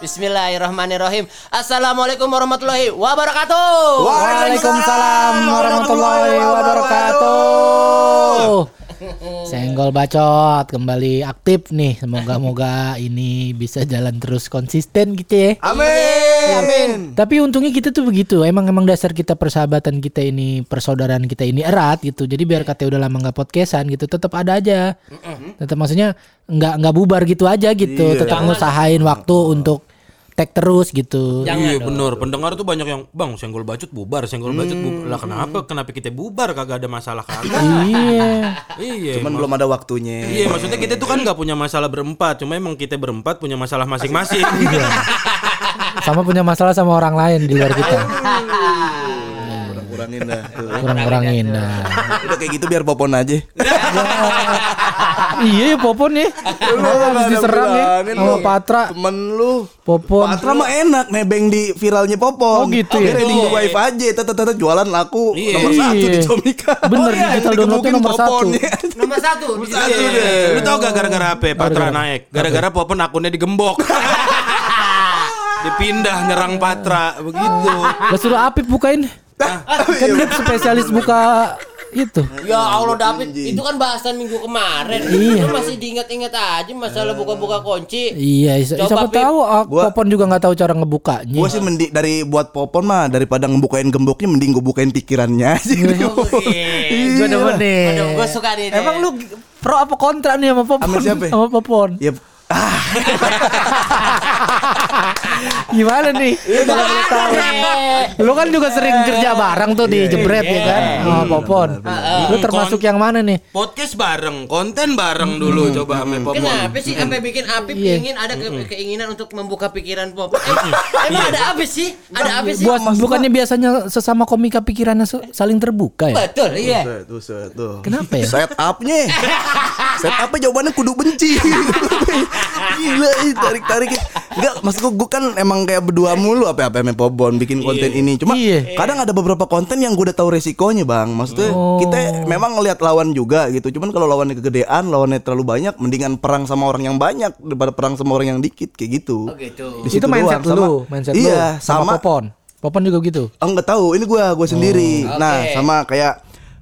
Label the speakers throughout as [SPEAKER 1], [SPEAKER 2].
[SPEAKER 1] Bismillahirrahmanirrahim. Assalamualaikum warahmatullahi wabarakatuh.
[SPEAKER 2] Waalaikumsalam warahmatullahi wabarakatuh. Senggol bacot kembali aktif nih. Semoga-moga ini bisa jalan terus konsisten gitu ya.
[SPEAKER 3] Amin. Amin.
[SPEAKER 2] Tapi untungnya kita tuh begitu. Emang emang dasar kita persahabatan kita ini, persaudaraan kita ini erat gitu. Jadi biar kata udah lama nggak podcastan gitu, tetap ada aja. Tetap maksudnya nggak nggak bubar gitu aja gitu.
[SPEAKER 3] Iya.
[SPEAKER 2] Tetap ngusahain waktu untuk tag terus gitu.
[SPEAKER 1] Jangan
[SPEAKER 4] iya
[SPEAKER 1] dong.
[SPEAKER 4] bener Pendengar tuh banyak yang Bang senggol bacot bubar Senggol bacot bubar Lah kenapa Kenapa kita bubar Kagak ada masalah kagak
[SPEAKER 2] iya.
[SPEAKER 4] Iya
[SPEAKER 3] Cuman belum ada waktunya.
[SPEAKER 4] Iya maksudnya kita tuh kan nggak punya masalah berempat Cuma emang kita berempat punya masalah masing-masing
[SPEAKER 2] Sama punya masalah sama orang lain di luar kita.
[SPEAKER 3] Kurang-kurangin dah.
[SPEAKER 2] Kurang-kurangin dah.
[SPEAKER 3] Udah kayak gitu biar popon aja.
[SPEAKER 2] iya ya Popon nih. Habis diserang ya sama. Patra.
[SPEAKER 3] Temen lu.
[SPEAKER 2] Popon.
[SPEAKER 3] Patra mah enak nebeng di viralnya popon.
[SPEAKER 2] Oh, gitu ya?
[SPEAKER 3] the wife aja. Tata-tata jualan laku
[SPEAKER 4] Iya.
[SPEAKER 3] nomor satu
[SPEAKER 2] Iya.
[SPEAKER 3] di Comika.
[SPEAKER 2] Bener,
[SPEAKER 3] Oh, iya,
[SPEAKER 2] digital downloadnya nomor satu.
[SPEAKER 1] Nomor satu.
[SPEAKER 3] Satu
[SPEAKER 4] Iya.
[SPEAKER 3] deh.
[SPEAKER 4] Lu tau gak gara-gara apa Patra naik Gara-gara Popon akunnya digembok Dipindah nyerang Patra Begitu
[SPEAKER 2] Lah suruh Apip bukain. Kan dia spesialis buka itu.
[SPEAKER 1] Ya Allah David, itu kan bahasan minggu kemarin.
[SPEAKER 2] Iya.
[SPEAKER 1] Lu masih diingat-ingat aja masalah buka-buka kunci.
[SPEAKER 2] Iya,
[SPEAKER 1] Coba,
[SPEAKER 2] siapa
[SPEAKER 1] Pip.
[SPEAKER 2] tahu ah,
[SPEAKER 3] Gua-
[SPEAKER 2] Popon juga nggak tahu cara ngebukanya.
[SPEAKER 3] Gue sih mending dari buat popon mah daripada ngebukain gemboknya mending gue bukain pikirannya aja.
[SPEAKER 1] Oke.
[SPEAKER 2] Gue demen nih.
[SPEAKER 1] Aduh, gua suka nih.
[SPEAKER 2] Emang lu pro apa kontra nih sama Popon?
[SPEAKER 3] Sama siapa?
[SPEAKER 2] Sama Popon.
[SPEAKER 3] Ya
[SPEAKER 2] Gimana nih? Boleh tahu. Lu kan juga sering kerja bareng tuh di jebret ya kan sama Popon. Lu termasuk yang mana nih?
[SPEAKER 4] Podcast bareng Konten bareng dulu Coba sama Popon
[SPEAKER 1] Kenapa sih sampai bikin Apip
[SPEAKER 2] Iya.
[SPEAKER 1] ingin ada ke- keinginan untuk membuka pikiran Pop? Em- Emang ada apa sih? Ada apa sih?
[SPEAKER 2] Buat bukannya biasanya sesama komika pikirannya saling terbuka ya?
[SPEAKER 1] Betul, iya.
[SPEAKER 3] Tuh, tuh.
[SPEAKER 2] Kenapa ya?
[SPEAKER 3] Set upnya Set upnya jawabannya kudu benci Gila ih, tarik-tarik Enggak maksud gue, gue kan emang kayak berdua mulu Apa-apa sama Pobon bikin konten ini Cuma
[SPEAKER 2] Iya.
[SPEAKER 3] kadang ada beberapa konten yang gue udah tahu resikonya bang Maksudnya
[SPEAKER 2] Oh.
[SPEAKER 3] kita memang ngelihat lawan juga gitu Cuman kalau lawannya kegedean, lawannya terlalu banyak Mendingan perang sama orang yang banyak Daripada perang sama orang yang dikit Kayak gitu
[SPEAKER 1] Oh gitu.
[SPEAKER 3] Di
[SPEAKER 2] itu
[SPEAKER 3] situ
[SPEAKER 2] mindset
[SPEAKER 3] doang,
[SPEAKER 2] lu,
[SPEAKER 3] sama-
[SPEAKER 2] mindset
[SPEAKER 3] Iya
[SPEAKER 2] lu sama, Popon. Popon juga gitu.
[SPEAKER 3] Oh nggak tahu, ini gua gua sendiri.
[SPEAKER 1] oke.
[SPEAKER 3] Nah, sama kayak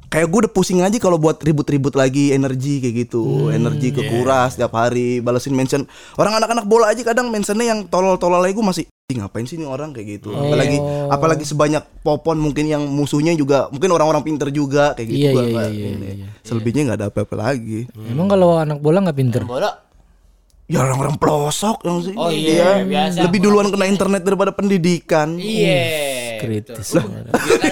[SPEAKER 3] kayak gue udah pusing aja kalau buat ribut-ribut lagi energi kayak gitu. energi kekuras tiap hari balesin mention. Orang anak-anak bola aja kadang mentionnya yang tolol-tolol aja gue masih "Ih, ngapain sih nih orang kayak gitu. Apalagi apalagi sebanyak popon mungkin yang musuhnya juga mungkin orang-orang pinter juga kayak gitu
[SPEAKER 2] Iya,
[SPEAKER 3] gua
[SPEAKER 2] iya, iya,
[SPEAKER 3] ini.
[SPEAKER 2] iya,
[SPEAKER 3] Selebihnya nggak ada apa-apa lagi.
[SPEAKER 2] Emang kalau anak bola nggak pinter?
[SPEAKER 1] Bola.
[SPEAKER 3] Ya orang-orang pelosok yang sih.
[SPEAKER 1] Oh iya,
[SPEAKER 3] dia
[SPEAKER 1] biasa.
[SPEAKER 3] lebih duluan kena internet daripada pendidikan.
[SPEAKER 1] Iya.
[SPEAKER 2] Kritis.
[SPEAKER 1] Ak-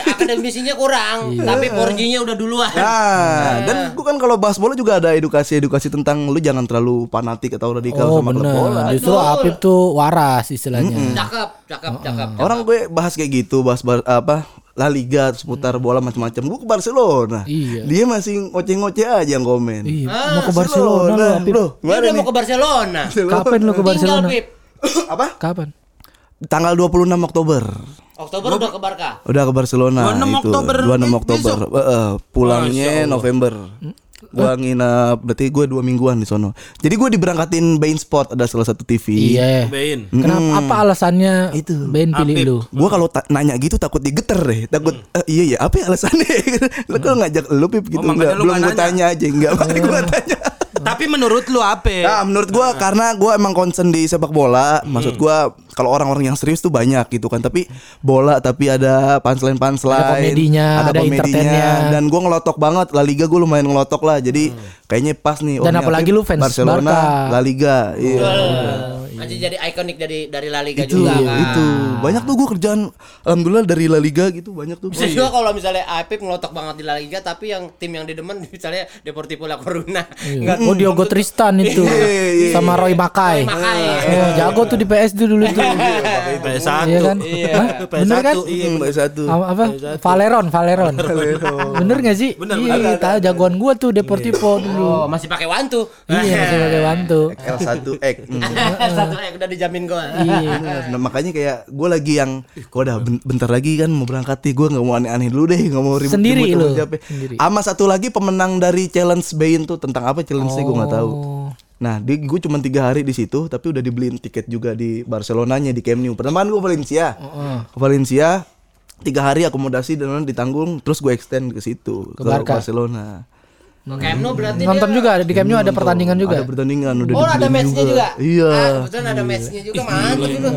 [SPEAKER 1] Akademisinya kurang, tapi 4G-nya udah duluan.
[SPEAKER 3] Nah, dan gue kan kalau bahas bola juga ada edukasi-edukasi tentang lu jangan terlalu fanatik atau radikal
[SPEAKER 2] Oh
[SPEAKER 3] sama klub
[SPEAKER 2] bener.
[SPEAKER 3] bola.
[SPEAKER 2] Justru Apip tuh waras istilahnya.
[SPEAKER 1] Cakep, cakep, cakep.
[SPEAKER 3] Orang gue bahas kayak gitu, bahas bar- apa La Liga seputar bola macam-macam. Gue ke Barcelona.
[SPEAKER 2] Iya.
[SPEAKER 3] Dia masih ngoceh-ngoceh aja yang komen.
[SPEAKER 2] Iya, mau ke Barcelona lu Apip.
[SPEAKER 3] bro.
[SPEAKER 1] Dia udah
[SPEAKER 3] nih?
[SPEAKER 1] mau ke Barcelona.
[SPEAKER 2] Kapan lu ke
[SPEAKER 1] Tinggal
[SPEAKER 2] Barcelona?
[SPEAKER 1] Pip.
[SPEAKER 3] Apa?
[SPEAKER 2] Kapan?
[SPEAKER 3] Tanggal 26 Oktober.
[SPEAKER 1] Oktober udah ke Barca.
[SPEAKER 3] Udah ke Barcelona
[SPEAKER 4] 26
[SPEAKER 3] itu.
[SPEAKER 4] Oktober
[SPEAKER 3] 26 Oktober. Heeh, pulangnya November. Gua nginep berarti gue dua mingguan di sono. Jadi gue diberangkatin Bain Sport ada salah satu TV.
[SPEAKER 2] Iya.
[SPEAKER 4] Bein
[SPEAKER 2] Kenapa apa alasannya
[SPEAKER 3] Itu.
[SPEAKER 2] Ben pilih
[SPEAKER 4] Apip.
[SPEAKER 2] lu?
[SPEAKER 3] Gue kalau nanya gitu takut digeter deh, takut "Eh, iya ya apa ya alasannya? Lu kalau ngajak lu pip gitu
[SPEAKER 4] Oh,
[SPEAKER 3] enggak,
[SPEAKER 4] lu
[SPEAKER 3] belum gue tanya aja enggak, makanya gue tanya.
[SPEAKER 4] Tapi menurut lu apa?
[SPEAKER 3] Nah, menurut gua karena gua emang concern di sepak bola, maksud gua kalau orang-orang yang serius tuh banyak gitu kan, tapi bola tapi ada punchline punchline,
[SPEAKER 2] Ada komedinya, ada entertainnya.
[SPEAKER 3] dan gua ngelotok banget La Liga gua lumayan ngelotok lah, jadi kayaknya pas nih.
[SPEAKER 2] Dan
[SPEAKER 3] ini
[SPEAKER 2] apalagi lu fans
[SPEAKER 3] Barcelona,
[SPEAKER 2] Barca.
[SPEAKER 3] La Liga, iya.
[SPEAKER 1] Anjir jadi ikonik dari dari La Liga
[SPEAKER 3] Itu,
[SPEAKER 1] juga kan.
[SPEAKER 3] itu banyak tuh gua kerjaan, alhamdulillah dari La Liga gitu banyak tuh.
[SPEAKER 1] Bisa juga kalau misalnya Apip ngelotok banget di La Liga tapi yang tim yang didemen misalnya Deportivo La Coruna. Enggak
[SPEAKER 2] Oh Diogo Tristan itu
[SPEAKER 3] Iya,
[SPEAKER 2] sama Roy Makai.
[SPEAKER 1] Makai.
[SPEAKER 2] Oh, jago tuh di PS tuh dulu tuh.
[SPEAKER 4] PS1
[SPEAKER 2] Iya kan?
[SPEAKER 4] Iya?
[SPEAKER 2] Bener kan?
[SPEAKER 4] Iya
[SPEAKER 3] Hmm, satu.
[SPEAKER 2] Apa, apa? Valeron, Valeron. Bener gak sih?
[SPEAKER 4] Bener,
[SPEAKER 2] iya, tahu jagoan gua tuh Deportivo dulu.
[SPEAKER 1] Oh, masih pakai wantu.
[SPEAKER 2] Iya, masih pakai bantu.
[SPEAKER 3] L1X. Hmm.
[SPEAKER 1] Satu eh udah dijamin gua.
[SPEAKER 2] Iya.
[SPEAKER 3] Nah, makanya kayak gue lagi yang gue udah ben- bentar lagi kan mau berangkat nih gue nggak mau aneh-aneh dulu deh nggak mau ribut
[SPEAKER 2] Sendiri lu?
[SPEAKER 3] siapa
[SPEAKER 2] Sendiri.
[SPEAKER 3] sama satu lagi pemenang dari challenge Bain tuh tentang apa challenge nya gue nggak tahu
[SPEAKER 2] Oh.
[SPEAKER 3] Nah, di gue cuma tiga hari di situ, tapi udah dibeliin tiket juga di Barcelonanya di Camp Nou. Pertama gue Valencia, ke Valencia tiga hari akomodasi dan ditanggung, terus gue extend ke situ ke,
[SPEAKER 2] Barca.
[SPEAKER 3] Barcelona.
[SPEAKER 1] Ke Camp Nou berarti
[SPEAKER 2] Nonton
[SPEAKER 1] dia-
[SPEAKER 2] juga ada di Camp Nou ada pertandingan juga.
[SPEAKER 3] Ada pertandingan udah
[SPEAKER 1] Oh ada matchnya juga.
[SPEAKER 3] Iya.
[SPEAKER 1] Ah, kebetulan ada matchnya juga mantap itu.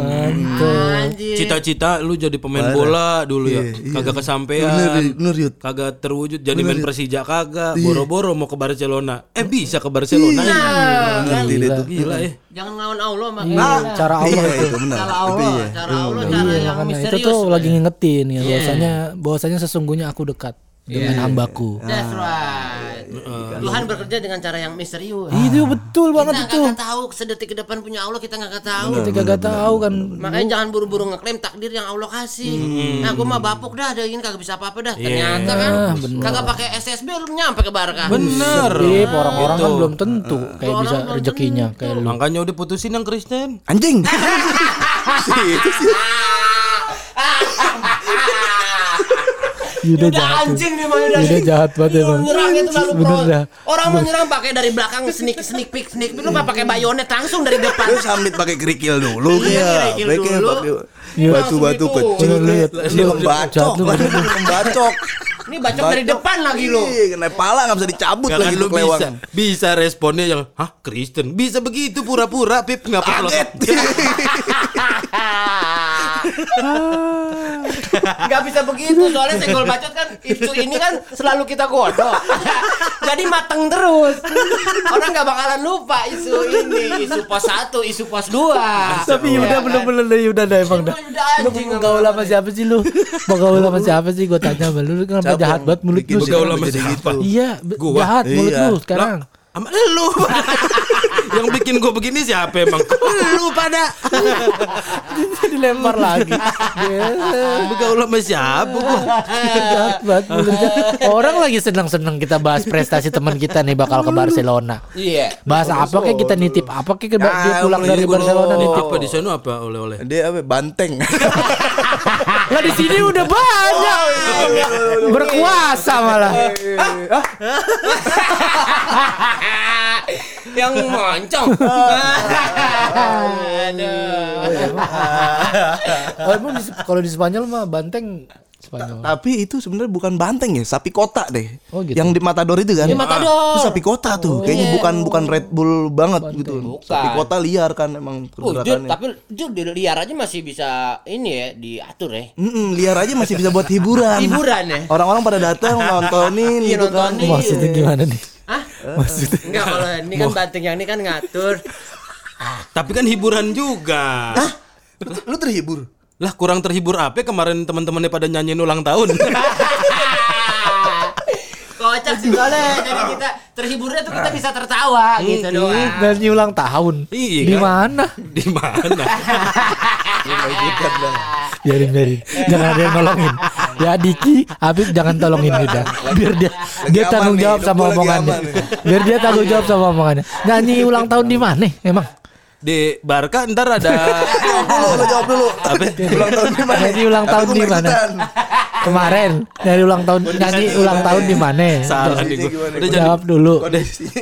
[SPEAKER 1] Anjir.
[SPEAKER 4] Cita-cita lu jadi pemain bola dulu ya.
[SPEAKER 3] Iya,
[SPEAKER 4] Kagak
[SPEAKER 3] Bener,
[SPEAKER 4] kesampaian.
[SPEAKER 3] bener Yud.
[SPEAKER 4] Kagak terwujud jadi main Persija kagak.
[SPEAKER 3] Iya.
[SPEAKER 4] Boro-boro mau ke Barcelona. Eh bisa ke Barcelona.
[SPEAKER 1] Nah,
[SPEAKER 3] Ngerti deh tuh.
[SPEAKER 4] Gila ya.
[SPEAKER 1] jangan ngelawan Allah mak.
[SPEAKER 2] Cara Allah
[SPEAKER 3] Iya
[SPEAKER 2] itu.
[SPEAKER 3] itu benar.
[SPEAKER 1] Cara
[SPEAKER 3] Itu
[SPEAKER 1] Allah,
[SPEAKER 3] iya.
[SPEAKER 1] cara Allah, cara
[SPEAKER 2] Iya
[SPEAKER 1] yang
[SPEAKER 2] makanya itu
[SPEAKER 1] misterius.
[SPEAKER 2] tuh lagi ngingetin ya bahwasanya bahwasanya sesungguhnya aku dekat dengan hambaku.
[SPEAKER 1] That's right. Tuhan bekerja dengan cara yang misterius.
[SPEAKER 2] Itu betul banget
[SPEAKER 1] Kita
[SPEAKER 2] itu.
[SPEAKER 1] nggak tahu sedetik ke depan punya Allah kita nggak tahu.
[SPEAKER 2] Kita gak tahu kan.
[SPEAKER 1] Makanya jangan buru-buru ngeklaim takdir yang Allah kasih. Nah, gue mah bapuk dah, ada ini kagak bisa apa-apa dah. Ternyata kan kagak pakai SSB lu nyampe ke Barca.
[SPEAKER 4] Bener.
[SPEAKER 2] Iya, orang-orang kan belum tentu kayak bisa rezekinya kayak lu.
[SPEAKER 4] Makanya udah putusin yang Kristen.
[SPEAKER 3] Anjing. Si, itu sih.
[SPEAKER 2] Yuda
[SPEAKER 1] Udah
[SPEAKER 2] jahat.
[SPEAKER 1] anjing nih udah.
[SPEAKER 2] Yuda jahat banget
[SPEAKER 1] Lu
[SPEAKER 2] emang.
[SPEAKER 1] Nyerang itu lalu
[SPEAKER 2] Bener dah.
[SPEAKER 1] Orang mau nyerang pakai dari belakang sneak sneak peek sneak peek lu mah pakai bayonet langsung dari depan.
[SPEAKER 3] Lu samit pakai kerikil dulu
[SPEAKER 1] Iya,
[SPEAKER 3] ya.
[SPEAKER 1] kerikil
[SPEAKER 3] Pakai
[SPEAKER 1] dulu.
[SPEAKER 3] pakai
[SPEAKER 1] Iya.
[SPEAKER 3] batu-batu
[SPEAKER 1] Langsung itu.
[SPEAKER 3] kecil.
[SPEAKER 2] Lu lihat,
[SPEAKER 3] Ini
[SPEAKER 2] bener.
[SPEAKER 3] Membacok.
[SPEAKER 1] Ini bacok dari depan lagi lu.
[SPEAKER 3] Iya, kena pala enggak bisa dicabut
[SPEAKER 4] Ya
[SPEAKER 3] lagi
[SPEAKER 4] lu
[SPEAKER 3] kelewang.
[SPEAKER 4] bisa bisa responnya yang hah Kristen bisa begitu pura-pura Pip nggak perlu
[SPEAKER 3] Kaget.
[SPEAKER 1] Gak bisa begitu soalnya senggol bacot kan isu ini kan selalu kita godok. Jadi mateng terus. Orang gak bakalan lupa isu ini, isu pos 1, isu pos 2.
[SPEAKER 2] Tapi Yuda bener-bener deh Yuda dah emang dah.
[SPEAKER 1] Udah
[SPEAKER 2] Lu
[SPEAKER 1] anjing
[SPEAKER 2] mau gaul sama siapa sih lu? Mau gaul sama siapa sih? Gue tanya sama lu, lu kenapa jahat banget mulut lu?
[SPEAKER 3] lu
[SPEAKER 4] Gaul sama siapa?
[SPEAKER 3] gitu?
[SPEAKER 2] Iya, jahat mulut
[SPEAKER 3] Iya.
[SPEAKER 2] lu sekarang.
[SPEAKER 4] Sama lu Yang bikin gue begini siapa emang Lu pada
[SPEAKER 2] Dilempar lagi.
[SPEAKER 4] Bergaul sama siapa
[SPEAKER 2] mulutnya. Orang lagi senang-senang kita bahas prestasi teman kita nih bakal ke Barcelona.
[SPEAKER 1] Iya.
[SPEAKER 2] Bahas apa kayak kita nitip apa kayak dia
[SPEAKER 3] Ah,
[SPEAKER 2] pulang dari. Barcelona nitip.
[SPEAKER 4] Apa di sana apa oleh-oleh
[SPEAKER 3] Dia apa? Banteng.
[SPEAKER 2] Lah di sini udah banyak. Berkuasa malah.
[SPEAKER 1] Yang moncong. Aduh.
[SPEAKER 2] Oh, emang di- kalau di Spanyol mah banteng Spanyol.
[SPEAKER 3] Tapi itu sebenarnya bukan banteng ya, sapi kota deh.
[SPEAKER 2] Oh, gitu.
[SPEAKER 3] Yang di Matador itu kan?
[SPEAKER 1] Di Matador.
[SPEAKER 3] Itu sapi kota tuh. Kayaknya bukan bukan Red Bull banget gitu.
[SPEAKER 1] Bukan.
[SPEAKER 3] Sapi kota liar kan emang
[SPEAKER 1] Oh,
[SPEAKER 3] pergerakannya.
[SPEAKER 1] tapi dia di liar aja masih bisa ini ya diatur ya.
[SPEAKER 3] Mm-mm, liar aja masih bisa buat hiburan.
[SPEAKER 1] Hiburan ya.
[SPEAKER 3] Orang-orang pada datang nontonin
[SPEAKER 1] Iya,
[SPEAKER 3] gitu kan.
[SPEAKER 2] Maksudnya gimana nih?
[SPEAKER 1] Hah? Maksudnya? Enggak kalau ini kan banting yang ini kan ngatur.
[SPEAKER 4] Tapi kan hiburan juga
[SPEAKER 3] Lu, lu terhibur?
[SPEAKER 4] Lah kurang terhibur apa kemarin teman-temannya pada nyanyiin ulang tahun
[SPEAKER 1] Kocak sih soalnya jadi kita terhiburnya tuh kita bisa tertawa gitu doang.
[SPEAKER 2] Nyanyi ulang tahun.
[SPEAKER 4] Iya
[SPEAKER 2] Di mana?
[SPEAKER 4] Di mana?
[SPEAKER 2] Biarin biarin. Jangan ada yang nolongin. Ya Diki, Habib jangan tolongin udah. Biar dia dia tanggung
[SPEAKER 3] nih,
[SPEAKER 2] jawab sama omongannya. Biar dia tanggung jawab sama omongannya. Nyanyi ulang tahun di mana? Emang
[SPEAKER 4] Di Barca ntar ada
[SPEAKER 3] Jawab dulu, lu jawab dulu.
[SPEAKER 4] Apa?
[SPEAKER 3] Ulang tahun di mana?
[SPEAKER 2] Nyanyi ulang tahun di mana? Kemarin nyanyi ulang tahun nyanyi ulang tahun di mana?
[SPEAKER 4] Salah nih gue Udah
[SPEAKER 2] Jawab dulu.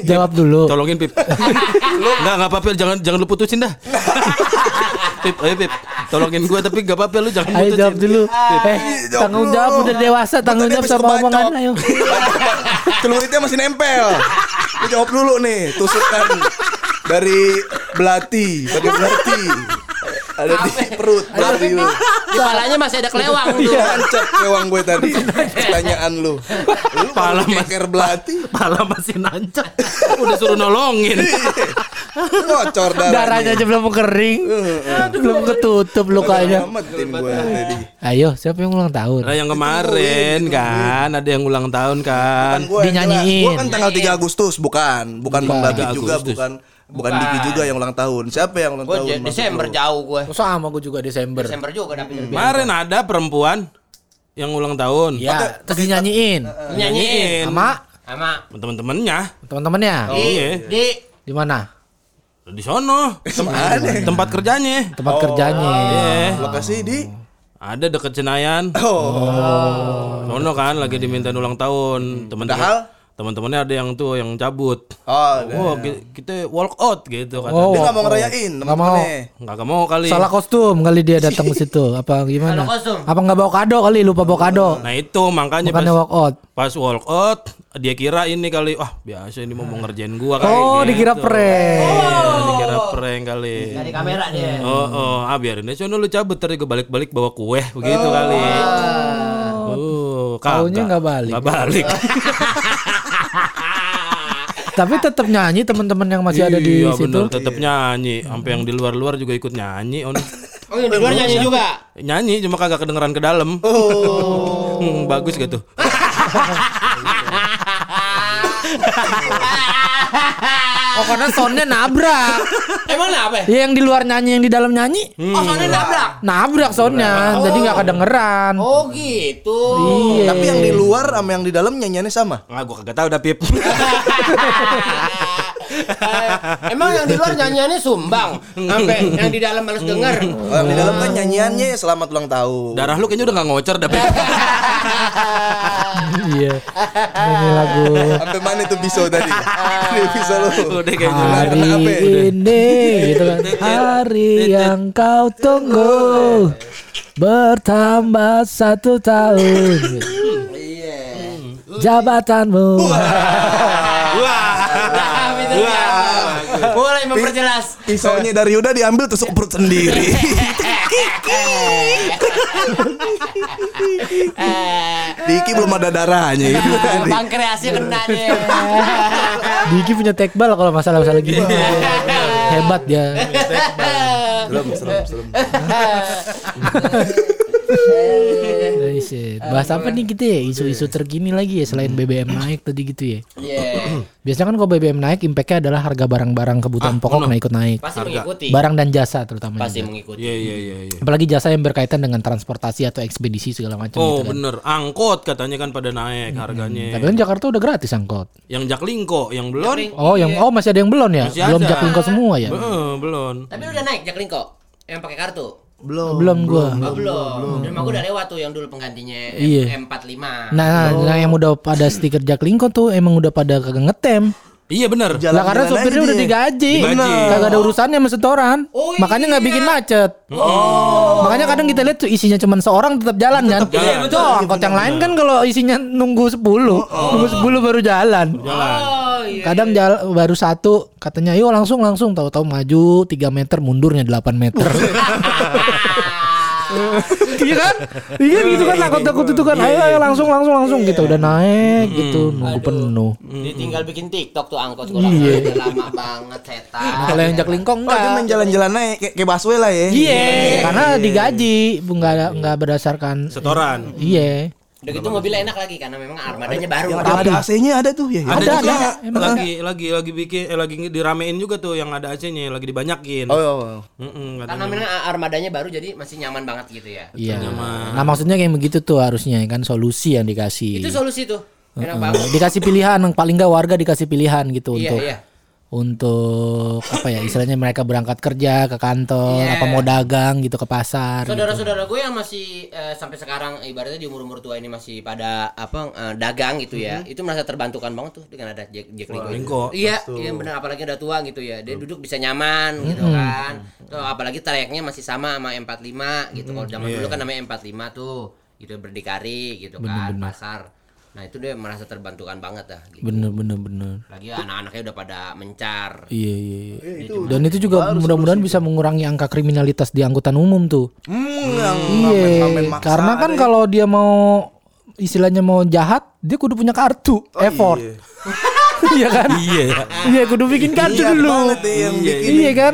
[SPEAKER 2] Jawab dulu.
[SPEAKER 4] Tolongin Pip Enggak enggak apa-apa jangan jangan lu putusin dah Pip ayo Pip Tolongin gue tapi enggak apa-apa lu jangan
[SPEAKER 2] Ayo
[SPEAKER 4] putusin
[SPEAKER 2] jawab dulu. Eh,
[SPEAKER 3] jawab
[SPEAKER 2] tanggung
[SPEAKER 3] dulu.
[SPEAKER 2] jawab udah dewasa, tanggung jawab sama omongan ayo.
[SPEAKER 3] Celuritnya masih nempel. Lu jawab dulu nih, tusukan dari belati, pakai belati. Ada di perut, belati lu.
[SPEAKER 1] Di palanya masih ada kelewang tuh.
[SPEAKER 3] Lancet lewang gue tadi. Pertanyaan lu. Lu
[SPEAKER 4] Pala
[SPEAKER 3] keker belati,
[SPEAKER 4] Pala masih nancap Udah suruh nolongin
[SPEAKER 3] ngocor darahnya.
[SPEAKER 2] Darahnya aja belum kering. belum ketutup lukanya.
[SPEAKER 3] Nyelamatin gue tadi.
[SPEAKER 2] Ayo, siapa yang ulang tahun?
[SPEAKER 4] Nah yang kemarin kan Ada yang ulang tahun kan
[SPEAKER 3] Kan.
[SPEAKER 2] Dinyanyiin.
[SPEAKER 3] Gue kan tanggal 3 Agustus, bukan. Bukan Bang David
[SPEAKER 4] 3
[SPEAKER 3] juga,
[SPEAKER 4] Agustus.
[SPEAKER 3] Bukan bukan Diki juga yang ulang tahun. Siapa yang ulang
[SPEAKER 1] Gue
[SPEAKER 3] tahun?
[SPEAKER 1] Desember jauh gue.
[SPEAKER 2] Oh, sama gue juga Desember.
[SPEAKER 1] Desember juga lebih.
[SPEAKER 4] Kemarin ada perempuan Yang ulang tahun
[SPEAKER 2] Ya, terus dinyanyiin
[SPEAKER 1] Nyanyiin
[SPEAKER 2] sama
[SPEAKER 1] sama
[SPEAKER 4] Temen-temennya
[SPEAKER 2] teman-temannya.
[SPEAKER 1] di
[SPEAKER 4] Iya.
[SPEAKER 1] di
[SPEAKER 2] Di mana?
[SPEAKER 4] Di sono Tempat kerjanya
[SPEAKER 2] Tempat kerjanya.
[SPEAKER 4] Iya
[SPEAKER 3] Lokasi di
[SPEAKER 4] Ada deket Senayan
[SPEAKER 3] Oh.
[SPEAKER 4] Sono kan lagi diminta ulang tahun Temen-temen
[SPEAKER 3] Padahal
[SPEAKER 4] teman-temannya ada yang tuh yang cabut.
[SPEAKER 3] Oh,
[SPEAKER 4] Oh, ki- kita walk out gitu kan.
[SPEAKER 2] Oh.
[SPEAKER 3] dia nggak mau ngerayain
[SPEAKER 2] Nggak mau.
[SPEAKER 3] teman-temannya.
[SPEAKER 4] Nggak mau kali.
[SPEAKER 2] Salah kostum kali dia datang ke situ. Apa gimana?
[SPEAKER 1] Salah kostum.
[SPEAKER 2] Apa nggak bawa kado kali? Lupa bawa kado.
[SPEAKER 4] Nah itu makanya
[SPEAKER 2] Makanya
[SPEAKER 4] pas,
[SPEAKER 2] walk out.
[SPEAKER 4] pas walk out dia kira ini kali wah biasa ini mau mau ngerjain gua kali.
[SPEAKER 2] Oh,
[SPEAKER 4] gitu.
[SPEAKER 2] dikira prank.
[SPEAKER 4] Iya, dikira prank kali.
[SPEAKER 1] Dari kamera dia.
[SPEAKER 4] Oh, oh, ah biarin aja lu cabut tadi gue balik-balik bawa kue begitu kali. Oh,
[SPEAKER 2] Taunya
[SPEAKER 4] kagak.
[SPEAKER 2] nggak balik.
[SPEAKER 4] Nggak balik.
[SPEAKER 2] Tapi tetap nyanyi teman-teman yang masih ada di
[SPEAKER 4] iya,
[SPEAKER 2] situ.
[SPEAKER 4] bener, tetap nyanyi. Sampai yang di luar-luar juga ikut nyanyi. On.
[SPEAKER 1] Oh, yang di luar nyanyi juga.
[SPEAKER 4] Nyanyi cuma kagak kedengeran ke dalam.
[SPEAKER 2] Oh.
[SPEAKER 4] Hmm, bagus gitu.
[SPEAKER 2] Oh karena soundnya nabrak.
[SPEAKER 1] Emang apa?
[SPEAKER 2] Ya yang di luar nyanyi yang di dalam nyanyi
[SPEAKER 1] Oh, soalnya nabrak.
[SPEAKER 2] nabrak soundnya, jadi nggak kedengeran.
[SPEAKER 1] Oh, gitu.
[SPEAKER 2] Iya.
[SPEAKER 3] Tapi yang di luar sama yang di dalam nyanyiannya sama.
[SPEAKER 4] Ah, gua kagak tahu dah Pip.
[SPEAKER 1] Eh, Emang yang di luar nyanyiannya sumbang, sampai yang di dalam males denger.
[SPEAKER 3] Oh, yang di dalam kan nyanyiannya selamat ulang tahun.
[SPEAKER 4] Darah lu kayaknya udah gak ngocor dah.
[SPEAKER 2] Iya. Ini lagu
[SPEAKER 3] Sampai mana itu biso tadi? Ini biso lu.
[SPEAKER 4] udah kayaknya.
[SPEAKER 2] hari
[SPEAKER 3] Kena apa ya?
[SPEAKER 2] ini gitu kan. Hari yang kau tunggu bertambah satu tahun. Jabatanmu.
[SPEAKER 1] Memperjelas.
[SPEAKER 3] Pisaunya dari Yuda diambil tusuk perut sendiri. Diki belum ada darahnya gitu tadi.
[SPEAKER 1] Pankreasnya kena deh.
[SPEAKER 2] Diki punya tekbal kalau masalah-masalah gini. Hebat dia.
[SPEAKER 3] Belum, belum, belum.
[SPEAKER 2] Shit. Bahas apa nih kita ya? Isu-isu terkini lagi ya selain BBM naik tadi gitu ya.
[SPEAKER 1] Iya.
[SPEAKER 2] Biasanya kan kalau BBM naik impactnya adalah harga barang-barang kebutuhan pokok nah ikut naik.
[SPEAKER 1] Pasti mengikuti.
[SPEAKER 2] Barang dan jasa terutama.
[SPEAKER 1] Pasti
[SPEAKER 2] juga.
[SPEAKER 1] mengikuti.
[SPEAKER 4] Iya iya iya iya.
[SPEAKER 2] Apalagi jasa yang berkaitan dengan transportasi atau ekspedisi segala macam
[SPEAKER 4] Oh
[SPEAKER 2] gitu kan.
[SPEAKER 4] bener, angkot katanya kan pada naik harganya.
[SPEAKER 2] Tapi kan Jakarta udah gratis angkot.
[SPEAKER 4] Yang Jaklingko, yang belum,
[SPEAKER 2] Oh, yang oh masih ada yang belum ya?
[SPEAKER 4] Masih
[SPEAKER 2] belum
[SPEAKER 4] ada.
[SPEAKER 2] Jaklingko semua ya?
[SPEAKER 4] Eh, belum.
[SPEAKER 1] Tapi udah naik Jaklingko yang pakai kartu.
[SPEAKER 3] Belum.
[SPEAKER 2] belum gua.
[SPEAKER 1] Oh, belum. Dan aku udah lewat tuh yang dulu penggantinya M-
[SPEAKER 2] Iya.
[SPEAKER 1] M45.
[SPEAKER 2] Nah, nah yang udah pada stiker Jaklingko tuh emang udah pada kagak ngetem.
[SPEAKER 4] Iya bener.
[SPEAKER 2] Lah karena sopirnya udah digaji.
[SPEAKER 4] Digaji.
[SPEAKER 2] Kagak ada urusannya sama setoran.
[SPEAKER 1] Oh,
[SPEAKER 2] Makanya nggak
[SPEAKER 1] iya.
[SPEAKER 2] bikin macet. Makanya kadang kita lihat tuh isinya cuma seorang tetap jalan kan.
[SPEAKER 4] jalan.
[SPEAKER 2] Iya, betul. Angkot yang lain kan kalau isinya nunggu 10, nunggu 10 baru jalan.
[SPEAKER 1] Oh, iya.
[SPEAKER 2] Kadang jal- baru satu katanya yuk langsung langsung tahu-tahu maju 3 meter mundurnya 8 meter. Iya kan? Iya gitu kan takut-takut itu kan. Ayo ayo langsung langsung langsung kita udah naik gitu nunggu penuh.
[SPEAKER 1] Dia tinggal bikin TikTok tuh angkot kalau
[SPEAKER 2] Iya.
[SPEAKER 1] lama banget setan.
[SPEAKER 2] Nah, kalau yang Jaklingko
[SPEAKER 3] Oh, dia
[SPEAKER 2] enggak.
[SPEAKER 3] main jalan-jalan naik kayak busway lah ya.
[SPEAKER 2] Iya, karena digaji, bu nggak ada- nggak berdasarkan.
[SPEAKER 4] Setoran.
[SPEAKER 2] Iya.
[SPEAKER 1] Udah gitu mobilnya enak lagi karena memang armadanya baru.
[SPEAKER 3] Yang ada AC-nya ada tuh ya.
[SPEAKER 4] Ada,
[SPEAKER 2] Ada,
[SPEAKER 4] juga
[SPEAKER 2] ada,
[SPEAKER 4] lagi lagi lagi bikin eh, lagi diramein juga tuh yang ada AC-nya lagi dibanyakin.
[SPEAKER 3] Oh, oh, oh.
[SPEAKER 4] Mm-mm,
[SPEAKER 1] Karena
[SPEAKER 4] katanya.
[SPEAKER 1] memang armadanya baru jadi masih nyaman banget gitu ya.
[SPEAKER 2] Iya. Nah maksudnya kayak begitu tuh harusnya kan solusi yang dikasih.
[SPEAKER 1] Itu solusi tuh. Enak banget.
[SPEAKER 2] dikasih pilihan, yang paling nggak warga dikasih pilihan gitu
[SPEAKER 1] Iya,
[SPEAKER 2] untuk
[SPEAKER 1] iya.
[SPEAKER 2] Untuk apa ya istilahnya mereka berangkat kerja ke kantor,
[SPEAKER 1] Iya.
[SPEAKER 2] apa mau dagang gitu ke pasar. gitu.
[SPEAKER 1] Saudara-saudara gue yang masih eh, sampai sekarang ibaratnya di umur-umur tua ini masih pada apa eh, dagang gitu ya. Itu merasa terbantukan banget tuh dengan ada Jack, Jack itu.
[SPEAKER 4] Linko.
[SPEAKER 1] Iya, iya benar apalagi udah tua gitu ya. Dia duduk bisa nyaman gitu kan. Tuh apalagi trayeknya masih sama sama M45 gitu. Kalau zaman dulu kan namanya M45 tuh gitu berdikari gitu kan pasar. Nah, itu dia merasa terbantukan banget dah gitu.
[SPEAKER 2] Bener bener bener.
[SPEAKER 1] Lagi anak-anaknya udah pada mencar.
[SPEAKER 2] Iya iya. iya. Dan itu juga mudah-mudahan bisa mengurangi angka kriminalitas di angkutan umum tuh.
[SPEAKER 3] Hmm, yang
[SPEAKER 2] Iya, karena kan
[SPEAKER 3] ada ya.
[SPEAKER 2] kalau dia mau istilahnya mau jahat, dia kudu punya kartu, effort.
[SPEAKER 3] iya.
[SPEAKER 2] Iya kan?
[SPEAKER 4] Iya.
[SPEAKER 2] Iya, kudu bikin kartu
[SPEAKER 3] Niat
[SPEAKER 2] dulu.
[SPEAKER 3] bikin.
[SPEAKER 2] Iya kan?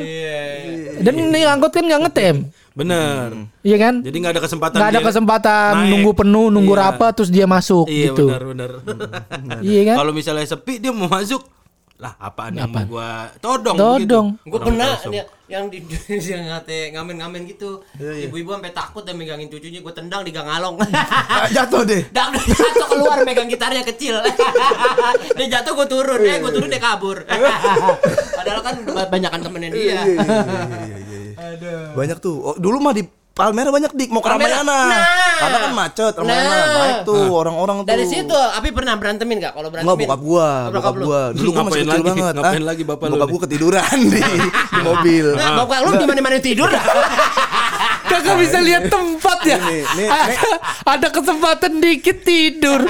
[SPEAKER 2] Dan ini angkot kan nggak ngetem,
[SPEAKER 4] Bener.
[SPEAKER 2] iya kan?
[SPEAKER 4] Jadi nggak ada kesempatan.
[SPEAKER 2] Nggak ada kesempatan
[SPEAKER 4] naik.
[SPEAKER 2] nunggu penuh, nunggu
[SPEAKER 4] Iya.
[SPEAKER 2] rapat terus dia masuk
[SPEAKER 4] Iya
[SPEAKER 2] gitu.
[SPEAKER 4] benar benar.
[SPEAKER 2] Iya kan?
[SPEAKER 4] Kalau misalnya sepi dia mau masuk lah apaan yang mau gua todong
[SPEAKER 2] Todong.
[SPEAKER 4] begitu.
[SPEAKER 1] Gue
[SPEAKER 4] Orang
[SPEAKER 1] pernah yang di yang ngate ngamen-ngamen gitu. Ibu-ibu sampai takut dan megangin cucunya gue tendang di gang along.
[SPEAKER 3] Jatuh deh.
[SPEAKER 1] Jatuh keluar megang gitarnya kecil. dia jatuh gue turun, eh gue turun dia kabur. Padahal kan banyakan temennya dia.
[SPEAKER 3] Banyak tuh. Oh, dulu mah di Palmera banyak dik mau ke
[SPEAKER 1] Palmera.
[SPEAKER 3] Ramayana.
[SPEAKER 1] Nah.
[SPEAKER 3] Karena kan macet Ramayana.
[SPEAKER 1] Nah.
[SPEAKER 3] Baik tuh orang-orang tuh.
[SPEAKER 1] Dari situ, Abi pernah berantemin gak? Kalau berantemin?
[SPEAKER 3] Enggak bokap gua,
[SPEAKER 1] Oh,
[SPEAKER 3] bokap
[SPEAKER 1] lu.
[SPEAKER 3] gua. Dulu gua masih kecil
[SPEAKER 4] lagi?
[SPEAKER 3] banget.
[SPEAKER 4] Ngapain
[SPEAKER 3] Ah,
[SPEAKER 4] lagi bapak lu
[SPEAKER 3] Bokap gua ketiduran di, di mobil.
[SPEAKER 1] Nah, bokap lu di mana-mana tidur dah.
[SPEAKER 2] Kagak bisa lihat tempat ya.
[SPEAKER 3] Ini, ini, ini.
[SPEAKER 2] Ada kesempatan dikit tidur.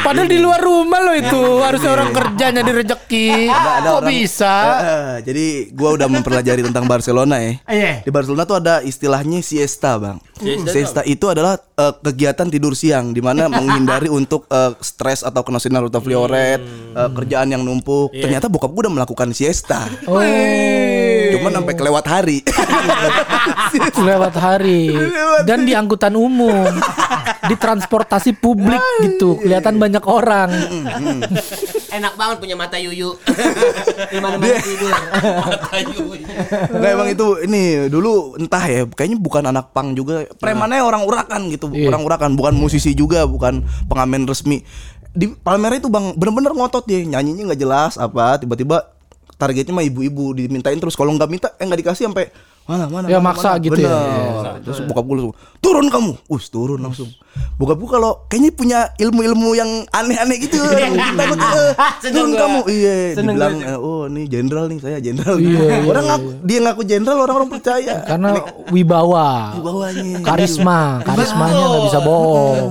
[SPEAKER 2] Padahal di luar rumah lo itu harusnya orang kerja nyari rezeki.
[SPEAKER 3] Ada- ada
[SPEAKER 2] Kok
[SPEAKER 3] orang-
[SPEAKER 2] bisa?
[SPEAKER 3] Eh, eh, jadi gua udah mempelajari tentang Barcelona ya.
[SPEAKER 1] Iya.
[SPEAKER 3] Di Barcelona tuh ada istilahnya siesta, Bang.
[SPEAKER 4] Siesta
[SPEAKER 3] Siesta itu adalah eh, kegiatan tidur siang di mana menghindari untuk eh, stres atau kena sinar ultraviolet, eh, kerjaan yang numpuk. Ternyata bokap gua udah melakukan siesta.
[SPEAKER 2] Oh,
[SPEAKER 3] Cuman sampai kelewat hari.
[SPEAKER 2] lewat hari dan di angkutan umum, di transportasi publik gitu, kelihatan banyak orang.
[SPEAKER 1] Enak banget punya mata yuyu. di mana-mana tidur. mata yuyu.
[SPEAKER 3] Nggak emang itu ini dulu entah ya kayaknya bukan anak pang juga premannya orang urakan gitu
[SPEAKER 2] Iya.
[SPEAKER 3] orang urakan bukan musisi juga bukan pengamen resmi di Palmera itu bang bener-bener ngotot dia nyanyinya nggak jelas apa tiba-tiba targetnya mah ibu-ibu dimintain terus. Kalau nggak minta eh nggak dikasih sampai mana mana
[SPEAKER 2] Ya,
[SPEAKER 3] mana,
[SPEAKER 2] maksa
[SPEAKER 3] mana.
[SPEAKER 2] gitu ya.
[SPEAKER 3] Bener. terus bokap gue langsung turun kamu. Us turun langsung. Bokap gue kalau kayaknya punya ilmu-ilmu yang aneh-aneh gitu. Takut eh, turun kamu. Iya dibilang
[SPEAKER 1] gua.
[SPEAKER 3] eh, oh nih jenderal nih saya jenderal.
[SPEAKER 2] Iya, iya,
[SPEAKER 3] orang ngaku, dia ngaku jenderal orang-orang percaya.
[SPEAKER 2] Karena wibawa,
[SPEAKER 3] bawahnya
[SPEAKER 2] karisma, karismanya nggak bisa bohong.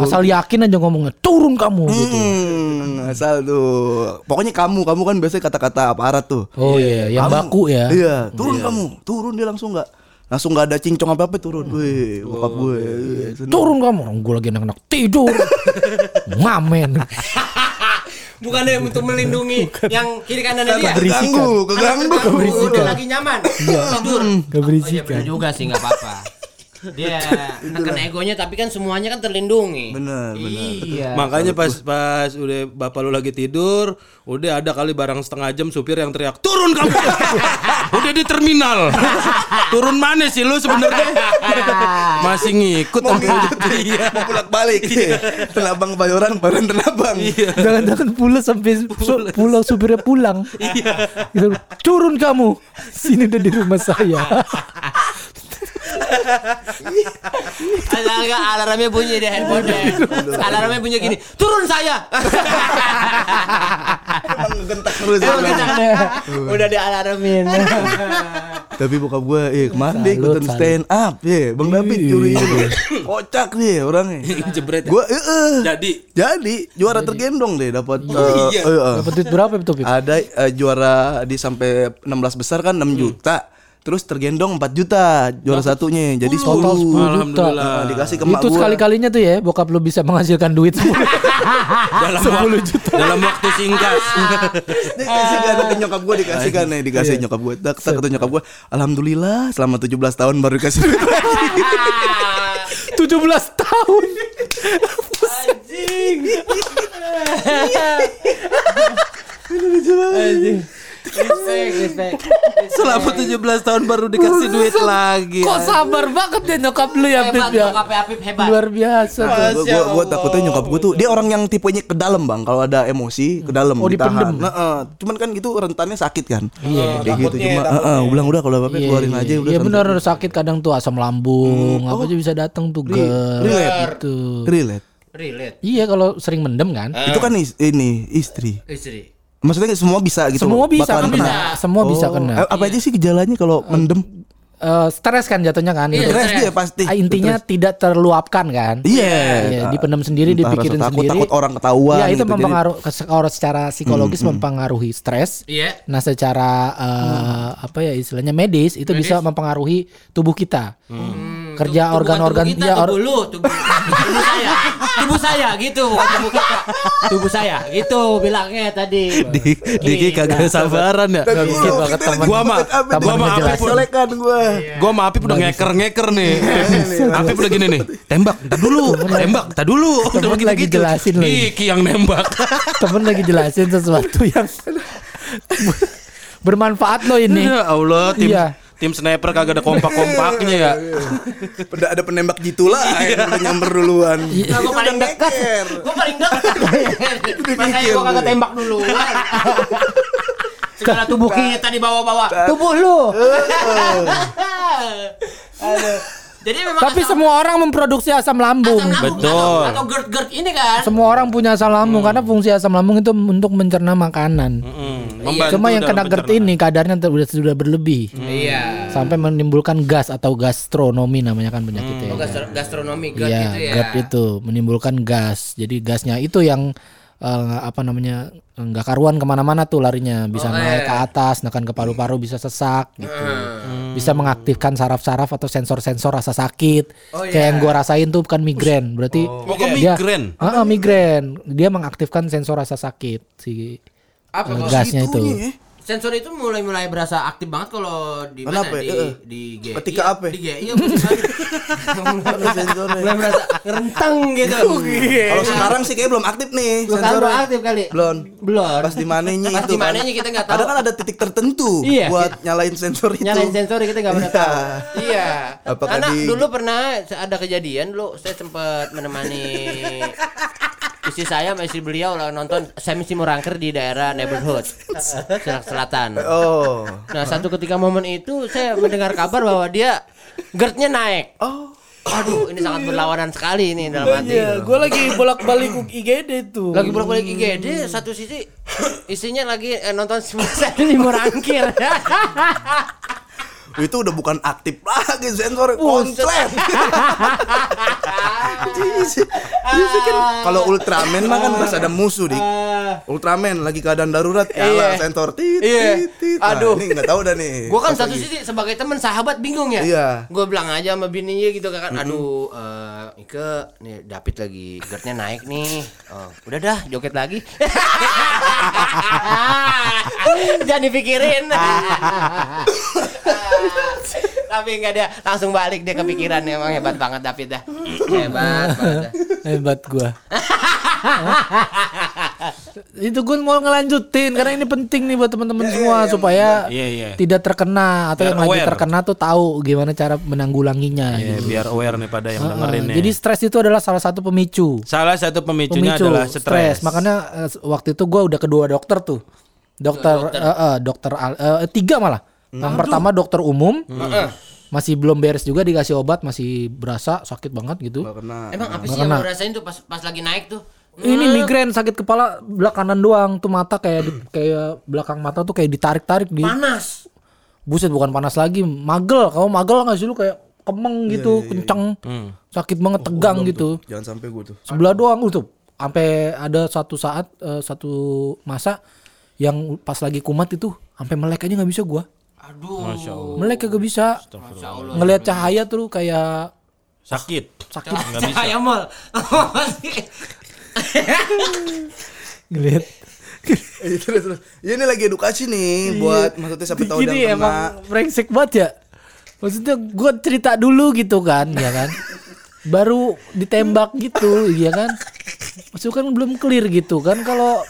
[SPEAKER 2] Asal yakin aja ngomongnya turun kamu gitu.
[SPEAKER 3] Hmm, asal tuh. Pokoknya kamu, kamu kan biasanya kata-kata aparat tuh.
[SPEAKER 2] Oh iya, yang
[SPEAKER 3] Kamu.
[SPEAKER 2] baku ya.
[SPEAKER 3] Iya, turun kamu, turun dia langsung nggak, langsung nggak ada cincong apa apa turun. Wih, bokap gue. Iya, seneng.
[SPEAKER 2] Turun kamu, gue lagi enak-enak tidur. Ngamen.
[SPEAKER 1] Bukannya untuk melindungi yang kiri kanan dia.
[SPEAKER 3] Keganggu, keganggu.
[SPEAKER 1] Dia lagi nyaman. Tidur. Oh, iya
[SPEAKER 2] Keberisikan.
[SPEAKER 1] bener juga sih nggak apa-apa. Dia neken egonya tapi kan semuanya kan terlindungi.
[SPEAKER 3] Bener, bener.
[SPEAKER 1] Iya.
[SPEAKER 4] Makanya pas pas udah bapak lu lagi tidur, udah ada kali barang setengah jam supir yang teriak, "Turun kamu." udah di terminal. Turun mana sih lu sebenarnya? Masih ngikut
[SPEAKER 3] Mau ngikut,
[SPEAKER 4] Iya.
[SPEAKER 3] mau bolak balik. Tanah Abang Bayoran, Bayoran Tanah Abang.
[SPEAKER 2] Jangan-jangan pulang sampai su- pulau supirnya pulang. Gitu, Turun kamu. Sini udah di rumah saya.
[SPEAKER 1] Alarm alarmnya bunyi di handphone Alarmnya bunyi gini, turun saya.
[SPEAKER 3] Emang ngegentak terus.
[SPEAKER 1] Emang Udah dialarmin.
[SPEAKER 3] Tapi bokap gue, eh kemarin
[SPEAKER 2] Salut,
[SPEAKER 3] ikutan stand up, ya, Bang David curi ini. Kocak nih orangnya.
[SPEAKER 4] Jebret. ya?
[SPEAKER 3] Gue, eh, eh.
[SPEAKER 4] Jadi
[SPEAKER 3] Jadi juara tergendong deh dapat
[SPEAKER 4] iya.
[SPEAKER 3] eh, eh.
[SPEAKER 2] Dapat duit berapa itu?
[SPEAKER 3] Ada juara di sampai 16 besar kan 6 juta. Terus tergendong 4 juta juara satunya. Jadi 10.
[SPEAKER 2] Total 10 juta.
[SPEAKER 4] Alhamdulillah.
[SPEAKER 3] Nah, dikasih ke
[SPEAKER 2] Itu
[SPEAKER 3] gua.
[SPEAKER 2] sekali-kalinya tuh ya bokap lu bisa menghasilkan duit semua.
[SPEAKER 4] dalam 10 juta. Dalam waktu singkat.
[SPEAKER 3] Dikasih kan ke nyokap gue dikasih kan nih dikasih nyokap gue. Tak tak kata nyokap gue, alhamdulillah selama 17 tahun baru dikasih duit lagi.
[SPEAKER 2] 17 tahun.
[SPEAKER 1] Anjing. Respect, respect.
[SPEAKER 4] Selama 17 tahun baru dikasih duit lagi.
[SPEAKER 2] Kok sabar banget ya nyokap lu ya, Pip
[SPEAKER 1] Hebat,
[SPEAKER 2] ya.
[SPEAKER 1] nyokap Apip hebat.
[SPEAKER 2] Luar biasa tuh.
[SPEAKER 3] Gue gue gue takutnya nyokap gue tuh dia orang yang tipenya ke dalam bang kalau ada emosi ke dalam
[SPEAKER 2] Oh, dipendem.
[SPEAKER 3] Nah, eh, cuman kan gitu rentannya sakit kan.
[SPEAKER 2] Iya.
[SPEAKER 3] Kayak gitu cuma eh, eh, bilang udah kalau apa-apa keluarin aja udah.
[SPEAKER 2] Iya
[SPEAKER 3] santai.
[SPEAKER 2] benar sakit kadang tuh asam lambung, apa aja bisa datang tuh ger
[SPEAKER 3] relate.
[SPEAKER 2] gitu.
[SPEAKER 3] Relate.
[SPEAKER 1] Relate.
[SPEAKER 2] Iya kalau sering mendem kan.
[SPEAKER 3] Itu kan is- ini istri.
[SPEAKER 1] Istri.
[SPEAKER 3] Maksudnya semua bisa gitu.
[SPEAKER 2] Semua bisa
[SPEAKER 3] bakalan
[SPEAKER 2] kena.
[SPEAKER 3] kena.
[SPEAKER 2] Semua bisa
[SPEAKER 3] Oh,
[SPEAKER 2] kena.
[SPEAKER 3] eh, Apa aja sih gejalanya kalau mendem?
[SPEAKER 2] Eh, stres kan jatuhnya kan.
[SPEAKER 1] Iya.
[SPEAKER 3] Stres dia pasti.
[SPEAKER 2] Ah, Intinya tidak terluapkan kan.
[SPEAKER 3] Iya.
[SPEAKER 2] Iya, dipendam sendiri,
[SPEAKER 3] Entah
[SPEAKER 2] dipikirin
[SPEAKER 3] takut,
[SPEAKER 2] sendiri.
[SPEAKER 3] takut orang ketahuan
[SPEAKER 2] Iya, itu
[SPEAKER 3] gitu. Jadi-
[SPEAKER 2] mempengaruhi kalau secara psikologis mempengaruhi stres.
[SPEAKER 1] Iya.
[SPEAKER 2] Nah, secara eh, apa ya istilahnya medis itu bisa mempengaruhi tubuh kita. Kerja
[SPEAKER 1] Tubuh-
[SPEAKER 2] organ-organ
[SPEAKER 1] bukan tubuh kita,
[SPEAKER 2] ya or-
[SPEAKER 1] tubuh lu, tubuh, tubuh saya. Tubuh saya gitu, bukan tubuh kita. Tubuh saya gitu bilangnya tadi.
[SPEAKER 4] Di, Diki kagak sabaran ya.
[SPEAKER 2] Bisa banget teman.
[SPEAKER 4] Gua mah gua mah. Apip
[SPEAKER 3] Solekan gue.
[SPEAKER 4] Gua sama Apip udah ngeker-ngeker nih. Apip udah gini nih. Tembak, entar dulu. Tembak, entar dulu.
[SPEAKER 2] Temen lagi
[SPEAKER 4] gitu.
[SPEAKER 2] jelasin lagi.
[SPEAKER 4] Diki yang nembak.
[SPEAKER 2] Temen lagi jelasin sesuatu yang bermanfaat loh ini.
[SPEAKER 4] Ya Allah, tim
[SPEAKER 2] Iya.
[SPEAKER 4] Tim sniper kagak ada kompak-kompaknya ya.
[SPEAKER 3] Udah ada penembak jitu lah yang udah nyamber duluan.
[SPEAKER 1] Nah, gua paling dekat. Gua paling dekat. Makanya gua kagak tembak dulu. Segala tubuh kita dibawa-bawa. Tubuh lu. Aduh. Jadi memang
[SPEAKER 2] Tapi
[SPEAKER 1] asam-
[SPEAKER 2] semua orang memproduksi asam lambung.
[SPEAKER 1] asam lambung
[SPEAKER 4] Betul.
[SPEAKER 1] atau, atau GERD-GERD ini kan.
[SPEAKER 2] Semua orang punya asam lambung karena fungsi asam lambung itu untuk mencerna makanan.
[SPEAKER 4] Mm, membantu
[SPEAKER 2] Cuma yang kena GERD ini kadarnya sudah sudah berlebih.
[SPEAKER 1] Iya.
[SPEAKER 2] Sampai menimbulkan gas atau gastronomi namanya kan penyakitnya.
[SPEAKER 1] Oh, gastro- gastronomi GERD
[SPEAKER 2] Iya,
[SPEAKER 1] itu ya.
[SPEAKER 2] GERD itu menimbulkan gas. Jadi gasnya itu yang eh, apa namanya nggak karuan ke mana-mana tuh larinya bisa
[SPEAKER 1] Oh,
[SPEAKER 2] naik
[SPEAKER 1] iya.
[SPEAKER 2] ke atas, bahkan ke paru-paru bisa sesak gitu.
[SPEAKER 1] Hmm.
[SPEAKER 2] Bisa mengaktifkan saraf-saraf atau sensor-sensor rasa sakit.
[SPEAKER 1] Oh,
[SPEAKER 2] Kayak
[SPEAKER 1] iya.
[SPEAKER 2] yang gua rasain tuh bukan migrain, berarti
[SPEAKER 4] Oh, kok
[SPEAKER 2] dia
[SPEAKER 4] migrain?
[SPEAKER 2] Ah, ah, migrain. Dia mengaktifkan sensor rasa sakit si
[SPEAKER 1] Apa
[SPEAKER 2] eh,
[SPEAKER 1] kok?
[SPEAKER 2] gasnya itu.
[SPEAKER 3] Segitunya, ya.
[SPEAKER 1] Sensor itu mulai-mulai berasa aktif banget kalau di mana
[SPEAKER 3] Kenapa ya?
[SPEAKER 1] di di G.
[SPEAKER 3] ketika
[SPEAKER 1] Iya,
[SPEAKER 3] apa?
[SPEAKER 1] Di G. Iya, mulai berasa ngerentang gitu.
[SPEAKER 3] Kalau sekarang sih kayak belum aktif nih sensornya.
[SPEAKER 1] belum aktif kali.
[SPEAKER 3] Belum.
[SPEAKER 1] Belum.
[SPEAKER 3] Pas di mananya
[SPEAKER 1] Pas
[SPEAKER 3] itu
[SPEAKER 1] di mananya kita nggak tahu.
[SPEAKER 3] Ada kan ada titik tertentu
[SPEAKER 1] Iya.
[SPEAKER 3] buat nyalain sensor itu.
[SPEAKER 1] Nyalain sensor kita nggak pernah
[SPEAKER 3] Iya.
[SPEAKER 1] tahu. Iya.
[SPEAKER 3] Apakah
[SPEAKER 1] Karena
[SPEAKER 3] di-
[SPEAKER 1] dulu pernah ada kejadian dulu saya sempat menemani istri saya sama istri beliau lah nonton Semi Simurangker di daerah neighborhood Sel- selatan.
[SPEAKER 3] Oh.
[SPEAKER 1] Nah satu ketika momen itu saya mendengar kabar bahwa dia GERD-nya naik.
[SPEAKER 3] Oh.
[SPEAKER 1] Aduh ini sangat berlawanan sekali ini dalam hati.
[SPEAKER 2] Iya, gue lagi bolak-balik IGD tuh.
[SPEAKER 1] Lagi bolak-balik IGD satu sisi istrinya lagi eh, nonton Semi Simurangkir.
[SPEAKER 3] Itu udah bukan aktif lagi sensor konslet. Bisa kan kalau Ultraman mah kan pas ada musuh di Ultraman lagi keadaan darurat
[SPEAKER 1] Iya.
[SPEAKER 3] sensor tit
[SPEAKER 1] Iya.
[SPEAKER 3] tit. Nah,
[SPEAKER 1] Aduh.
[SPEAKER 3] ini nggak tahu dah nih.
[SPEAKER 1] Gue kan satu sisi sebagai teman sahabat bingung ya.
[SPEAKER 3] Iya.
[SPEAKER 1] Gue bilang aja sama bininya gitu kan, aduh, eh Ike, nih David lagi gerdnya naik nih. Oh, udah dah, joget lagi. Jangan dipikirin. Tapi enggak dia langsung balik dia kepikiran emang hebat banget David dah. Hebat banget. dah.
[SPEAKER 2] Hebat gua. itu gue mau ngelanjutin karena ini penting nih buat teman-teman semua supaya
[SPEAKER 4] Iya, iya.
[SPEAKER 2] tidak terkena atau
[SPEAKER 4] Biar
[SPEAKER 2] yang lagi
[SPEAKER 4] aware.
[SPEAKER 2] terkena tuh tahu gimana cara menanggulanginya.
[SPEAKER 4] Iya,
[SPEAKER 2] gitu.
[SPEAKER 4] biar aware nih pada yang dengerin nih.
[SPEAKER 2] Jadi stres itu adalah salah satu pemicu.
[SPEAKER 4] salah satu pemicunya
[SPEAKER 2] Pemicu
[SPEAKER 4] adalah stres.
[SPEAKER 2] Makanya eh, waktu itu gue udah kedua dokter tuh. Dokter, eh, eh, dokter al- eh, tiga malah. Yang pertama dokter umum. Masih belum beres juga dikasih obat, masih berasa sakit banget gitu.
[SPEAKER 3] Kena.
[SPEAKER 1] Emang apa sih yang lo rasain tuh pas pas lagi naik tuh?
[SPEAKER 2] Ini migrain sakit kepala belah kanan doang tuh mata kayak di- kayak belakang mata tuh kayak ditarik-tarik di
[SPEAKER 1] Panas.
[SPEAKER 2] buset bukan panas lagi magel. Kamu magel nggak sih lu? Kayak kemeng gitu kenceng. Sakit banget tegang gitu.
[SPEAKER 3] Jangan sampai gue tuh.
[SPEAKER 2] sebelah doang lu tuh. Sampai ada satu saat eh, satu masa yang pas lagi kumat itu sampai melek aja nggak bisa gua
[SPEAKER 1] Aduh.
[SPEAKER 2] melek kagak bisa ngelihat cahaya tuh kayak
[SPEAKER 4] Sakit.
[SPEAKER 2] sakit
[SPEAKER 4] Nggak bisa.
[SPEAKER 1] Cahaya mal.
[SPEAKER 2] ngelihat
[SPEAKER 3] Eh, terus terus. Ya, ini lagi edukasi nih buat maksudnya siapa tahu kena.
[SPEAKER 2] emang brengsek banget ya. Maksudnya gue cerita dulu gitu kan, ya kan. Baru ditembak gitu, ya kan. Maksudnya kan belum clear gitu kan. Kalau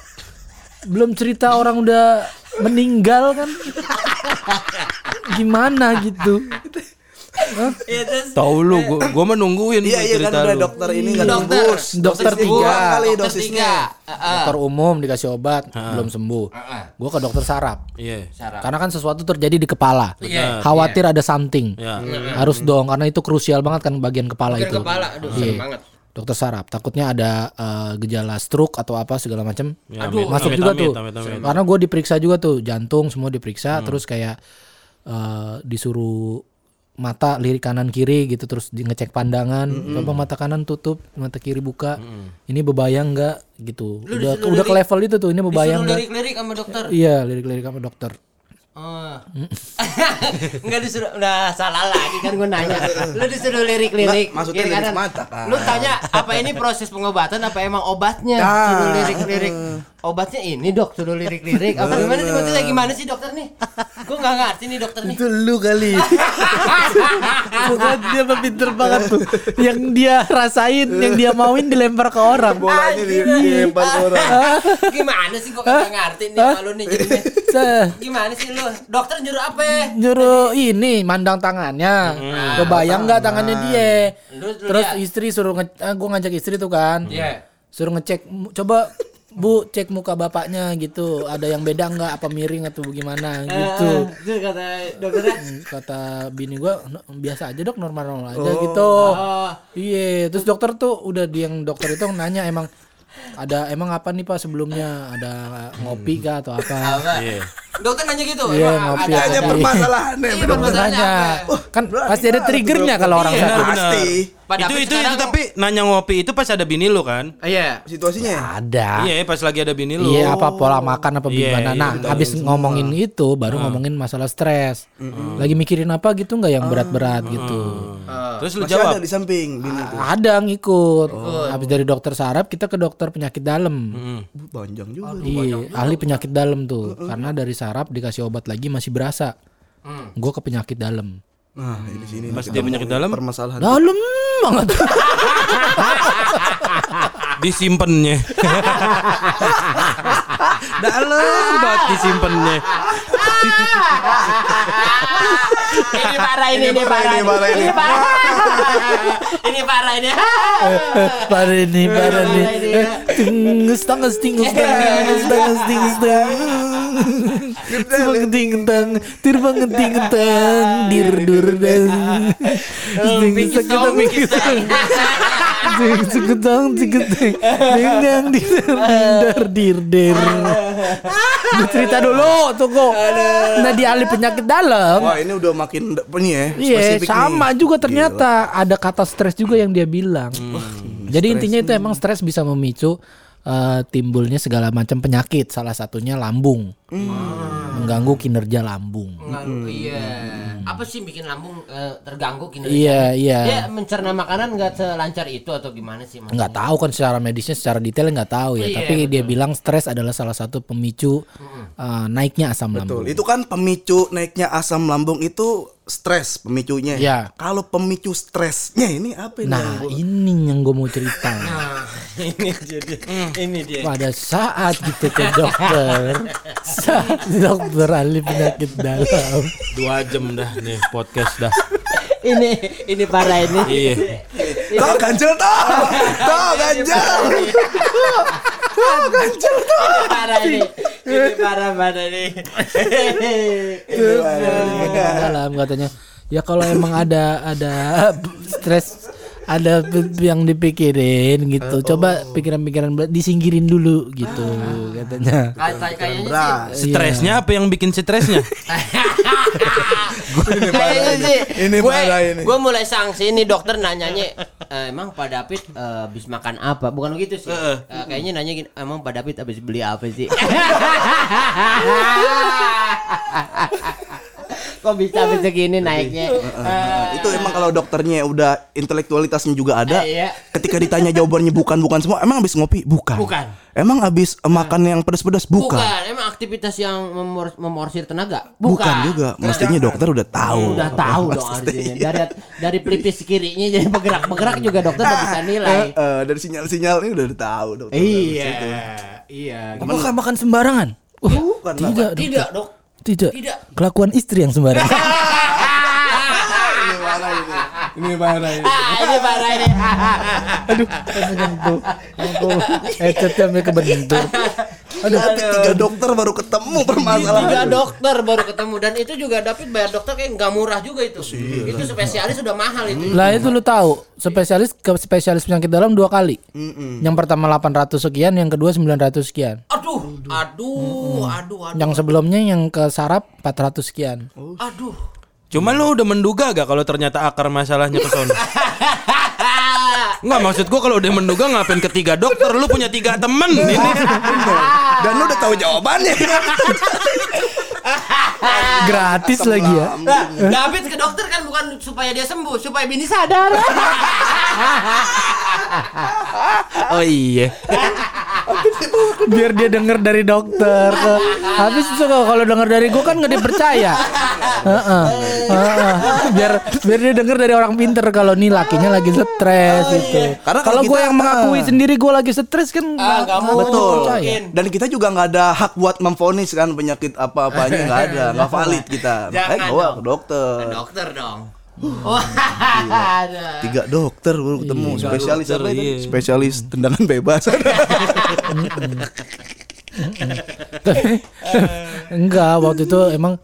[SPEAKER 2] belum cerita orang udah meninggal kan. Gimana gitu.
[SPEAKER 1] Iya terus
[SPEAKER 4] Tahu lu, gua, gua menungguin
[SPEAKER 3] Iya iya kan
[SPEAKER 4] cerita
[SPEAKER 3] udah
[SPEAKER 4] lu.
[SPEAKER 3] dokter ini nggak
[SPEAKER 1] dokter.
[SPEAKER 2] Dokter tiga.
[SPEAKER 3] kali
[SPEAKER 1] dokter
[SPEAKER 3] dosisnya.
[SPEAKER 2] Dokter umum dikasih obat, belum sembuh. Gue ke dokter saraf.
[SPEAKER 4] Iya.
[SPEAKER 1] Saraf.
[SPEAKER 2] Karena kan sesuatu terjadi di kepala.
[SPEAKER 1] Iya.
[SPEAKER 2] Khawatir ada something.
[SPEAKER 4] Ya.
[SPEAKER 2] Harus dong karena itu krusial banget kan bagian kepala itu.
[SPEAKER 1] kepala, aduh
[SPEAKER 2] Iya.
[SPEAKER 1] banget.
[SPEAKER 2] Dokter saraf. Takutnya ada eh, gejala stroke atau apa segala macam.
[SPEAKER 4] Ya,
[SPEAKER 1] Aduh,
[SPEAKER 4] amit-
[SPEAKER 2] Masuk
[SPEAKER 4] amit-
[SPEAKER 2] juga
[SPEAKER 4] amit-
[SPEAKER 2] tuh.
[SPEAKER 4] amit- amit.
[SPEAKER 2] Karena gue diperiksa juga tuh. Jantung semua diperiksa terus kayak eh, disuruh mata lirik kanan kiri gitu terus di ngecek pandangan. Coba mata kanan tutup mata kiri buka. Ini bebayang nggak? Gitu. Udah udah ke level itu tuh ini bebayang nggak?
[SPEAKER 1] lirik-lirik sama dokter.
[SPEAKER 2] iya lirik-lirik sama dokter
[SPEAKER 1] Oh. Enggak disuruh udah salah lagi kan gue nanya. Lu disuruh lirik-lirik.
[SPEAKER 3] Maksudnya
[SPEAKER 1] kiri
[SPEAKER 3] lirik
[SPEAKER 1] kanan.
[SPEAKER 3] mata, kan.
[SPEAKER 1] Lu tanya apa ini proses pengobatan apa emang obatnya?
[SPEAKER 3] Ah.
[SPEAKER 1] Suruh lirik-lirik. Obatnya ini dok, suruh lirik-lirik. Apa gimana sih maksudnya gimana sih dokter nih? Gue nggak ngerti nih dokter nih.
[SPEAKER 2] itu lu kali bukan dia pinter banget tuh yang dia rasain yang dia mauin dilempar ke orang
[SPEAKER 3] Bolanya di dilempar ke orang.
[SPEAKER 1] Gimana sih gue nggak ngerti nih sama lu nih jadinya. Gimana sih lu? Dokter nyuruh apa?
[SPEAKER 2] nyuruh ini mandang tangannya kebayang nggak tangannya dia terus istri suruh nge ah, gua ngajak istri tuh kan
[SPEAKER 1] Iya.
[SPEAKER 2] suruh ngecek "M- coba Bu cek muka bapaknya gitu. Ada yang beda nggak? Apa miring atau gimana? Gitu.
[SPEAKER 1] Terus kata dokternya.
[SPEAKER 2] kata bini gua "No, biasa aja dok normal normal aja gitu.
[SPEAKER 1] Oh.
[SPEAKER 2] iya terus dokter tuh udah dia yang dokter itu nanya emang ada emang apa nih pak sebelumnya? Ada ngopi kah atau apa?
[SPEAKER 1] Apa? Dokter nanya gitu.
[SPEAKER 2] Iya,
[SPEAKER 1] emang
[SPEAKER 2] ngopi
[SPEAKER 1] ada-
[SPEAKER 2] apa
[SPEAKER 3] Hanya
[SPEAKER 2] Iya.
[SPEAKER 3] permasalahannya
[SPEAKER 1] Iya, permasalahannya
[SPEAKER 2] kan pasti ada triggernya kalau orang sakit
[SPEAKER 4] benar.
[SPEAKER 3] Pasti.
[SPEAKER 1] Pak
[SPEAKER 4] itu itu itu tapi nanya ngopi itu pas ada bini lu kan?
[SPEAKER 1] Iya.
[SPEAKER 3] Situasinya.
[SPEAKER 2] ada
[SPEAKER 4] Iya, pas lagi ada bini lu.
[SPEAKER 2] Iya apa pola makan apa
[SPEAKER 4] Iya,
[SPEAKER 2] gimana.
[SPEAKER 4] iya,
[SPEAKER 2] Nah habis ngomongin itu baru ngomongin masalah stres. Lagi mikirin apa gitu nggak yang berat-berat gitu.
[SPEAKER 4] Terus lu
[SPEAKER 3] Masih
[SPEAKER 4] jawab.
[SPEAKER 3] ada di samping bini tuh.
[SPEAKER 2] Ada ngikut. Habis dari dokter saraf kita ke dokter penyakit dalam.
[SPEAKER 3] Bu, Panjang juga.
[SPEAKER 2] Iya ahli penyakit dalam tuh. Karena dari saraf dikasih obat lagi masih berasa. Gue ke penyakit dalam.
[SPEAKER 3] Nah, di sini
[SPEAKER 4] Pas dia penyakit dalam?
[SPEAKER 3] permasalahan.
[SPEAKER 2] Dalam banget.
[SPEAKER 4] Disimpennya. Dalam banget disimpennya.
[SPEAKER 1] ini parah ini, ini, parah.
[SPEAKER 3] ini, parah ini.
[SPEAKER 1] Ini parah. ini parah ini.
[SPEAKER 2] Parah nih, parah nih. Tingus tangas tingus tangas tangas tingus tang. Terbang tingtang, terbang tingtang, dir dur dan. Tingus seketang, seketang. Seketang, seketang. Ding dang dir dar dir dir. Cerita dulu, tunggu. Nah di ahli penyakit dalam.
[SPEAKER 3] Wah, ini udah makin ini ya.
[SPEAKER 2] Iya, sama
[SPEAKER 3] nih.
[SPEAKER 2] juga ternyata ada kata stres juga yang dia bilang.
[SPEAKER 3] Hmm.
[SPEAKER 2] Jadi intinya itu emang stres bisa memicu eh, timbulnya segala macam penyakit, salah satunya lambung.
[SPEAKER 3] Hmm.
[SPEAKER 2] Mengganggu kinerja lambung.
[SPEAKER 1] Mengganggu, Iya. Apa sih bikin lambung eh, terganggu kinerja?
[SPEAKER 2] Iya, iya.
[SPEAKER 1] Dia mencerna makanan nggak selancar itu atau gimana sih?
[SPEAKER 2] Nggak tahu kan secara medisnya secara detail nggak tahu ya,
[SPEAKER 1] Iya,
[SPEAKER 2] tapi dia bilang stres adalah salah satu pemicu eh, naiknya asam lambung.
[SPEAKER 3] Betul. Itu kan pemicu naiknya asam lambung itu stres pemicunya.
[SPEAKER 2] Ya.
[SPEAKER 3] Kalau pemicu stresnya ini apa ini? yang
[SPEAKER 2] Nah,
[SPEAKER 3] gua-
[SPEAKER 2] ini yang gue mau cerita.
[SPEAKER 1] Nah, ini jadi ini dia.
[SPEAKER 2] Pada saat kita ke dokter, dokter ahli penyakit dalam,
[SPEAKER 4] Dua jam dah nih podcast dah.
[SPEAKER 1] ini ini parah ini.
[SPEAKER 4] Iya.
[SPEAKER 3] Tuh ganjel tuh. Tuh ganjel.
[SPEAKER 1] Ini parah ini. Ini parah parah ini.
[SPEAKER 2] dalam katanya. Ya kalau emang ada ada stres ada yang dipikirin gitu. Coba pikiran-pikiran berat disingkirin dulu gitu katanya.
[SPEAKER 1] Kayak- Kayaknya.
[SPEAKER 4] Stresnya apa yang bikin stresnya?
[SPEAKER 3] Ini
[SPEAKER 1] gue,
[SPEAKER 3] parah ini.
[SPEAKER 1] Gue mulai sanksi nih dokter nanyanya, "Eh, emang Pak David eh, habis makan apa? Bukan begitu sih. Eh, kayaknya nanya gini, emang Pak David habis beli apa sih? Kok bisa bisa gini naiknya?
[SPEAKER 3] Nah, itu emang kalau dokternya udah intelektualitasnya juga ada.
[SPEAKER 1] Eh, iya.
[SPEAKER 3] Ketika ditanya jawabannya bukan bukan semua, emang habis ngopi? Bukan.
[SPEAKER 1] Bukan.
[SPEAKER 3] Emang habis eh, makan yang pedas-pedas? Bukan.
[SPEAKER 1] Bukan. Emang aktivitas yang memor- memorsir tenaga?
[SPEAKER 3] Bukan juga. Mestinya dokter udah tahu.
[SPEAKER 1] Udah tahu dong artinya. Dari dari pelipis kirinya jadi bergerak-bergerak juga dokter udah bisa nilai.
[SPEAKER 3] Dari sinyal-sinyal ini udah tahu dokter.
[SPEAKER 1] Iya. Iya.
[SPEAKER 2] Apakah makan sembarangan? Uh,
[SPEAKER 3] Bukan
[SPEAKER 2] tidak.
[SPEAKER 1] Tidak, Dok.
[SPEAKER 2] Tidak.
[SPEAKER 1] Tidak.
[SPEAKER 2] Kelakuan istri yang sembarangan.
[SPEAKER 3] Ini mana ini?
[SPEAKER 1] Ah, ini parah ini.
[SPEAKER 2] Aduh. Aku headsetnya sampai kebentur.
[SPEAKER 3] Aduh, tapi tiga dokter baru ketemu
[SPEAKER 1] Tiga
[SPEAKER 3] permasalahan.
[SPEAKER 1] dokter baru ketemu dan itu juga David bayar dokter kayak nggak murah juga itu. Itu spesialis sudah mahal itu.
[SPEAKER 2] Lah itu lu tahu, spesialis ke spesialis penyakit dalam dua kali. Yang pertama 800 sekian, yang kedua 900 sekian.
[SPEAKER 1] Aduh, aduh, aduh, aduh,
[SPEAKER 2] Yang sebelumnya yang ke saraf 400 sekian.
[SPEAKER 1] aduh.
[SPEAKER 4] Cuma lu udah menduga gak kalau ternyata akar masalahnya ke sono? Enggak maksud gua kalau udah menduga ngapain ketiga dokter lu punya tiga temen ini.
[SPEAKER 3] Dan lu udah tahu jawabannya.
[SPEAKER 2] Gratis lagi ya.
[SPEAKER 1] Lah, David ke dokter kan bukan supaya dia sembuh, supaya bini sadar.
[SPEAKER 4] Oh iya.
[SPEAKER 2] Biar dia denger dari dokter. Habis itu kalau denger dari gua kan nggak dipercaya. Heeh. Heeh. Biar biar dia denger dari orang pinter kalau nih lakinya lagi stres gitu.
[SPEAKER 3] Karena
[SPEAKER 2] kalau gue yang mengakui sendiri gue lagi stres kan
[SPEAKER 1] Ah, nggak mau.
[SPEAKER 3] Betul. Dan kita juga nggak ada hak buat memvonis kan penyakit apa-apanya nggak ada, nggak valid kita. Makanya
[SPEAKER 1] Jangan
[SPEAKER 3] bawa
[SPEAKER 1] dong.
[SPEAKER 3] ke dokter.
[SPEAKER 1] Ke dokter dong. Wah, ada.
[SPEAKER 3] Tiga dokter baru ketemu spesialis
[SPEAKER 4] dokter,
[SPEAKER 3] apa itu?
[SPEAKER 4] iya.
[SPEAKER 3] Spesialis tendangan bebas.
[SPEAKER 2] Enggak, waktu itu emang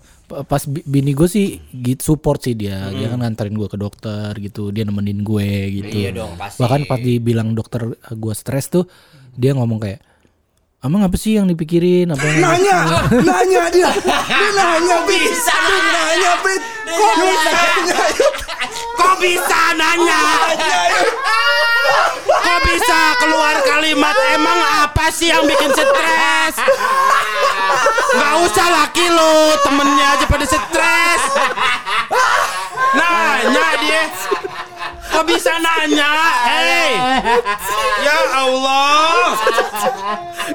[SPEAKER 2] pas bi- bini gue sih gitu support sih dia. Dia kan nganterin gue ke dokter gitu, dia nemenin gue gitu.
[SPEAKER 1] Iya dong, pasti.
[SPEAKER 2] Bahkan pas dibilang dokter gue stres tuh, dia ngomong kayak Emang apa sih yang dipikirin? Apa yang
[SPEAKER 3] nanya, nanya dia. Dia nanya.
[SPEAKER 1] Bisa
[SPEAKER 3] Dia nanya, Bit. Kok bisa nanya?
[SPEAKER 4] Kok bisa nanya? Kok bisa keluar kalimat emang apa sih yang bikin stres? Gak usah laki lo, temennya aja pada stres. Nanya dia. Kok bisa nanya? Hei. Ya Allah.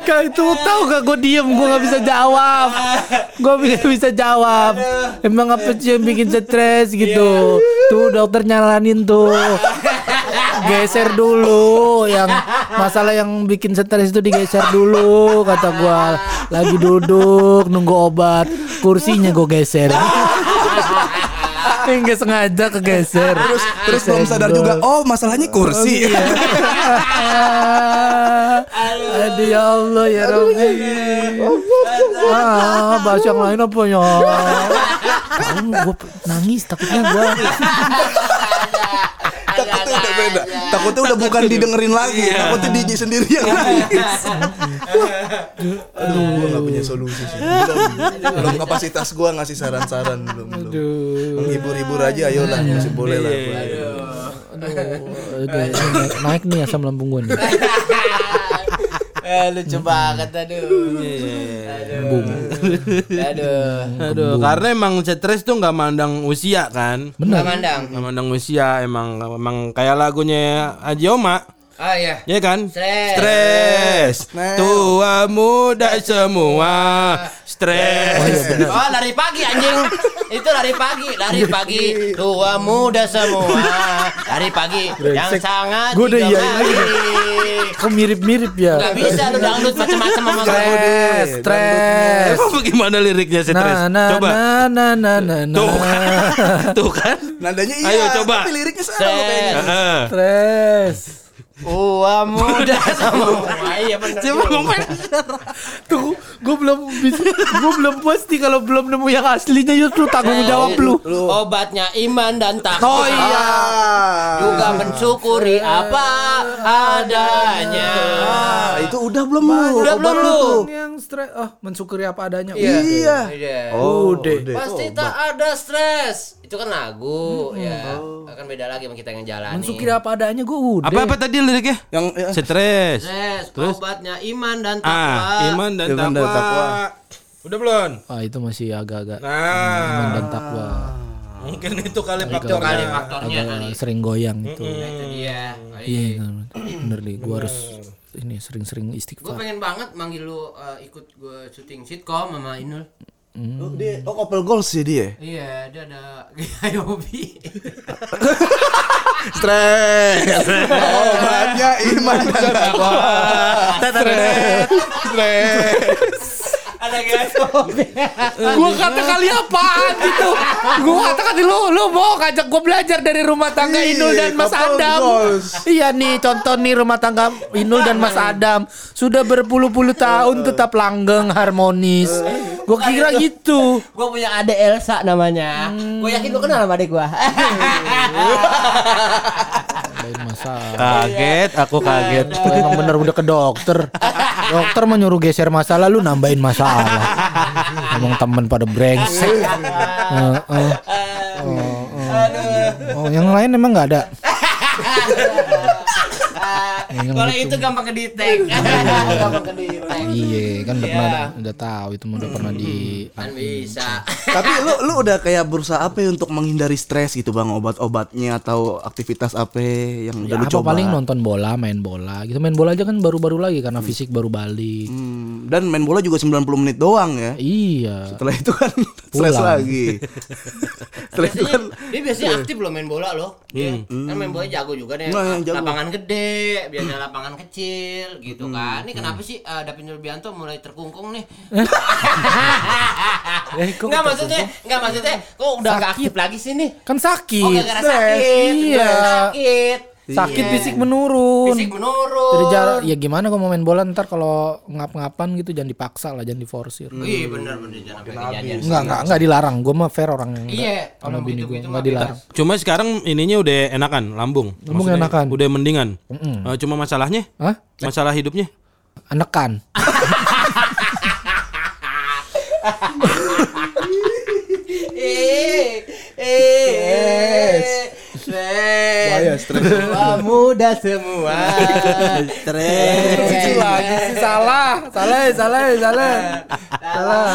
[SPEAKER 2] Kak itu tahu gak gue diem? Gue nggak bisa jawab. Gue nggak bisa jawab. Emang apa sih yang bikin stres gitu? Tuh dokter nyalanin tuh. Geser dulu yang masalah yang bikin stres itu digeser dulu kata gue lagi duduk nunggu obat. Kursinya gue geser Enggak sengaja kegeser
[SPEAKER 3] Terus terus belum sadar juga. Oh, masalahnya kursi.
[SPEAKER 2] Aduh ya Allah ya Rabbi. Ah, bahas yang lain apa ya? Kamu gue nangis takutnya gue.
[SPEAKER 3] Takutnya udah beda. Takutnya udah bukan didengerin lagi. Takutnya DJ sendiri yang nangis. Aduh, gua gak punya solusi sih. Belum, belum kapasitas gua ngasih saran-saran belum. belum. Menghibur-hibur aja ayolah masih boleh lah.
[SPEAKER 2] Aduh, naik nih asam lambung gue nih.
[SPEAKER 1] Eh, lucu banget aduh. Aduh. Aduh.
[SPEAKER 4] Aduh, karena emang stres tuh nggak mandang usia kan.
[SPEAKER 1] Benar. mandang.
[SPEAKER 4] Nggak mandang usia emang emang kayak lagunya Haji Oma.
[SPEAKER 1] Ah iya.
[SPEAKER 4] Ya kan?
[SPEAKER 1] Stres.
[SPEAKER 4] Stres. Tua muda semua stres.
[SPEAKER 1] Oh, lari pagi anjing. Itu lari pagi, lari pagi. Tua muda semua. Lari pagi yang sangat
[SPEAKER 2] Gua udah lagi.
[SPEAKER 1] kali.
[SPEAKER 2] Kok mirip-mirip ya?
[SPEAKER 1] Gak bisa lu dangdut macam-macam sama gue.
[SPEAKER 2] Stres, stres.
[SPEAKER 4] Emang bagaimana liriknya stres?
[SPEAKER 2] Nah, nah,
[SPEAKER 4] Coba.
[SPEAKER 2] nah, nah, nah, nah,
[SPEAKER 4] Tuh kan. Tuh kan.
[SPEAKER 3] Nadanya iya,
[SPEAKER 4] Ayo, coba.
[SPEAKER 3] tapi liriknya salah kayaknya.
[SPEAKER 1] Stres. Tua muda semua. Iya benar.
[SPEAKER 4] Coba ngomong.
[SPEAKER 2] Tuh, gue belum bisa, gue belum puas nih kalau belum nemu yang aslinya yuk lu tanggung jawab lu.
[SPEAKER 1] Obatnya iman dan takwa.
[SPEAKER 2] Oh iya.
[SPEAKER 3] Ah.
[SPEAKER 1] Juga mensyukuri apa adanya.
[SPEAKER 3] Ah, itu udah belum lu?
[SPEAKER 1] Udah
[SPEAKER 3] Obat
[SPEAKER 1] belum
[SPEAKER 3] lu.
[SPEAKER 2] Yang stres, oh mensyukuri apa adanya.
[SPEAKER 3] Iya.
[SPEAKER 1] Iya.
[SPEAKER 3] Oh,
[SPEAKER 2] Udah.
[SPEAKER 3] udah.
[SPEAKER 1] Pasti tak ada stres. Itu kan lagu ya. Akan beda lagi sama kita yang jalani.
[SPEAKER 2] Mensyukuri apa adanya gue udah.
[SPEAKER 4] Apa apa tadi liriknya?
[SPEAKER 3] Yang ya,
[SPEAKER 4] Stres.
[SPEAKER 1] Stres, obatnya iman dan takwa.
[SPEAKER 4] Ah, iman dan
[SPEAKER 3] Iman dan
[SPEAKER 4] takwa.
[SPEAKER 3] takwa.
[SPEAKER 4] Udah belum?
[SPEAKER 2] Ah itu masih agak-agak iman
[SPEAKER 4] Nah,
[SPEAKER 2] dan takwa.
[SPEAKER 4] mungkin itu kali
[SPEAKER 1] Itu
[SPEAKER 4] faktor
[SPEAKER 1] kali faktornya kali.
[SPEAKER 2] Agak sering goyang itu.
[SPEAKER 1] Nah, itu dia. Kali.
[SPEAKER 2] Iya, bener, bener nih. Gue harus ini sering-sering
[SPEAKER 1] Gue
[SPEAKER 2] istighfar.
[SPEAKER 1] pengen banget manggil lu uh, ikut gue syuting sitcom sama Inul.
[SPEAKER 3] Oh, dia, oh couple goals sih dia.
[SPEAKER 1] Iya, dia ada gaya hobi.
[SPEAKER 3] Stres. Obatnya iman dan takwa. Stres. Stres.
[SPEAKER 1] Ada hobi.
[SPEAKER 2] Gue kata kali apaan gitu Gue kata kali lu Lu mau ngajak gue belajar dari rumah tangga Inul dan Mas Adam. Iya nih contoh nih rumah tangga Inul dan Mas Adam Sudah berpuluh-puluh tahun tetap langgeng harmonis Gue kira gitu
[SPEAKER 1] gue punya adik Elsa namanya. Gue yakin lu kenal sama adik gue.
[SPEAKER 2] Lain masalah
[SPEAKER 4] Kaget, aku kaget.
[SPEAKER 2] Tuh, Emang bener udah ke dokter Dokter menyuruh geser masalah Lu nambahin masalah Emang temen pada brengsek Heeh. Oh, oh. Oh, yang lain emang nggak ada. Yang
[SPEAKER 1] Kalau itu gampang kedetek. gampang kedetek.
[SPEAKER 2] Iya kan udah
[SPEAKER 1] Iya.
[SPEAKER 2] pernah udah tahu itu udah pernah di
[SPEAKER 1] Kan bisa.
[SPEAKER 3] Tapi lu lu udah kayak berusaha apa ya untuk menghindari stres gitu bang obat-obatnya atau aktivitas apa yang udah
[SPEAKER 2] Ya,
[SPEAKER 3] lu
[SPEAKER 2] apa
[SPEAKER 3] coba?
[SPEAKER 2] paling nonton bola, main bola gitu. Main bola aja kan baru-baru lagi karena fisik baru balik.
[SPEAKER 3] Hmm, dan main bola juga 90 menit doang ya.
[SPEAKER 2] Iya.
[SPEAKER 3] Setelah itu kan stres
[SPEAKER 2] Pulang.
[SPEAKER 3] lagi. Setelah itu kan
[SPEAKER 1] dia biasanya aktif loh main bola loh. Dia kan main bola jago juga nih.
[SPEAKER 3] Nah, jago.
[SPEAKER 1] Lapangan gede, biasanya lapangan kecil gitu kan. Ini kenapa sih uh, David Nurbianto mulai terkungkung nih?
[SPEAKER 2] Eh, kok
[SPEAKER 1] Enggak
[SPEAKER 2] kata
[SPEAKER 1] maksudnya, enggak maksudnya kok udah gak aktif lagi sih nih?
[SPEAKER 2] Kan sakit.
[SPEAKER 1] Oh, gara-gara sakit.
[SPEAKER 2] Iya.
[SPEAKER 1] sakit.
[SPEAKER 2] Sakit
[SPEAKER 1] Iya.
[SPEAKER 2] fisik menurun.
[SPEAKER 1] Fisik menurun.
[SPEAKER 2] Dari jarak ya gimana kok mau main bola ntar kalau ngap-ngapan gitu jangan dipaksa lah, jangan diforsir.
[SPEAKER 1] Iya benar benar jangan.
[SPEAKER 2] Enggak, enggak, enggak dilarang. Gue mah fair orang yang
[SPEAKER 1] Iya,
[SPEAKER 2] sama
[SPEAKER 1] kalau
[SPEAKER 2] bini
[SPEAKER 1] begitu
[SPEAKER 2] gue enggak
[SPEAKER 1] mah
[SPEAKER 2] dilarang.
[SPEAKER 4] Cuma sekarang ininya udah enakan, lambung.
[SPEAKER 2] Lambung
[SPEAKER 4] Maksudnya
[SPEAKER 2] enakan.
[SPEAKER 4] Udah mendingan. Eh, cuma masalahnya,
[SPEAKER 2] Hah?
[SPEAKER 4] masalah hidupnya.
[SPEAKER 2] Anekan.
[SPEAKER 1] Eh, eh,
[SPEAKER 3] Bahaya, stres.
[SPEAKER 1] Wah, muda semua.
[SPEAKER 3] Stres.
[SPEAKER 2] lagi sih salah. Salah, salah, salah.
[SPEAKER 1] Salah, salah, salah.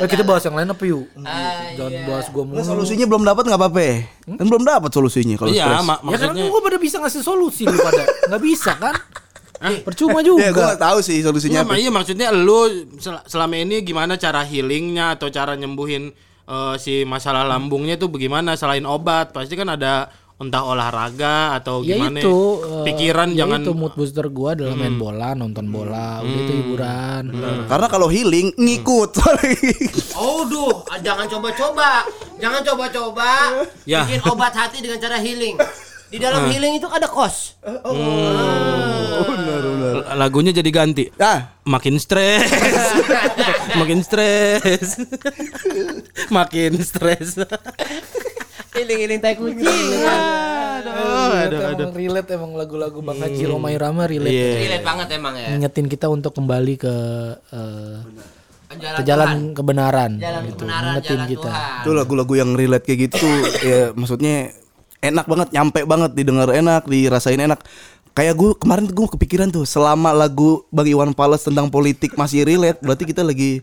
[SPEAKER 2] Eh, kita bahas yang lain apa yuk?
[SPEAKER 1] Ah,
[SPEAKER 2] Jangan
[SPEAKER 1] iya.
[SPEAKER 2] bahas gue mulu.
[SPEAKER 3] Nah, solusinya belum dapat nggak apa-apa. Kan belum dapat solusinya kalau
[SPEAKER 4] Iya,
[SPEAKER 3] stres.
[SPEAKER 4] mak
[SPEAKER 2] Ya
[SPEAKER 4] maksudnya.
[SPEAKER 2] gue pada bisa ngasih solusi lu pada. Nggak bisa kan? Percuma juga.
[SPEAKER 3] Ya, gue nggak tahu sih solusinya
[SPEAKER 4] Iya,
[SPEAKER 3] apa.
[SPEAKER 4] iya maksudnya lu sel- selama ini gimana cara healingnya atau cara nyembuhin eh, si masalah lambungnya tuh bagaimana selain obat? Pasti kan ada entah olahraga atau
[SPEAKER 2] ya
[SPEAKER 4] gimana.
[SPEAKER 2] itu eh,
[SPEAKER 4] pikiran
[SPEAKER 2] ya
[SPEAKER 4] jangan
[SPEAKER 2] itu mood booster gue adalah main bola nonton bola udah itu hiburan
[SPEAKER 3] Karena kalau healing ngikut.
[SPEAKER 1] Oh, duh, jangan coba-coba. Jangan coba-coba
[SPEAKER 4] Ya.
[SPEAKER 1] bikin obat hati dengan cara healing. Di dalam healing itu ada kos.
[SPEAKER 4] L- lagunya jadi ganti.
[SPEAKER 3] ah,
[SPEAKER 4] Makin stres. Makin stres. Makin stres.
[SPEAKER 1] Healing-healing tai kucing.
[SPEAKER 2] aduh, aduh, emang relate emang lagu-lagu Bang Haji Roma Irama relate
[SPEAKER 4] Iya.
[SPEAKER 1] Relate banget emang ya.
[SPEAKER 2] ngingetin kita untuk kembali ke eh,
[SPEAKER 1] Jalan
[SPEAKER 2] ke jalan
[SPEAKER 1] Tuhan.
[SPEAKER 2] kebenaran
[SPEAKER 1] jalan
[SPEAKER 2] gitu
[SPEAKER 1] kebenaran,
[SPEAKER 2] ngingetin
[SPEAKER 1] jalan
[SPEAKER 2] kita
[SPEAKER 1] Tuhan.
[SPEAKER 3] itu lagu-lagu yang relate kayak gitu ya maksudnya enak banget nyampe banget didengar enak dirasain enak kayak gue kemarin gue kepikiran tuh selama lagu bagi Iwan Fals tentang politik masih relate berarti kita lagi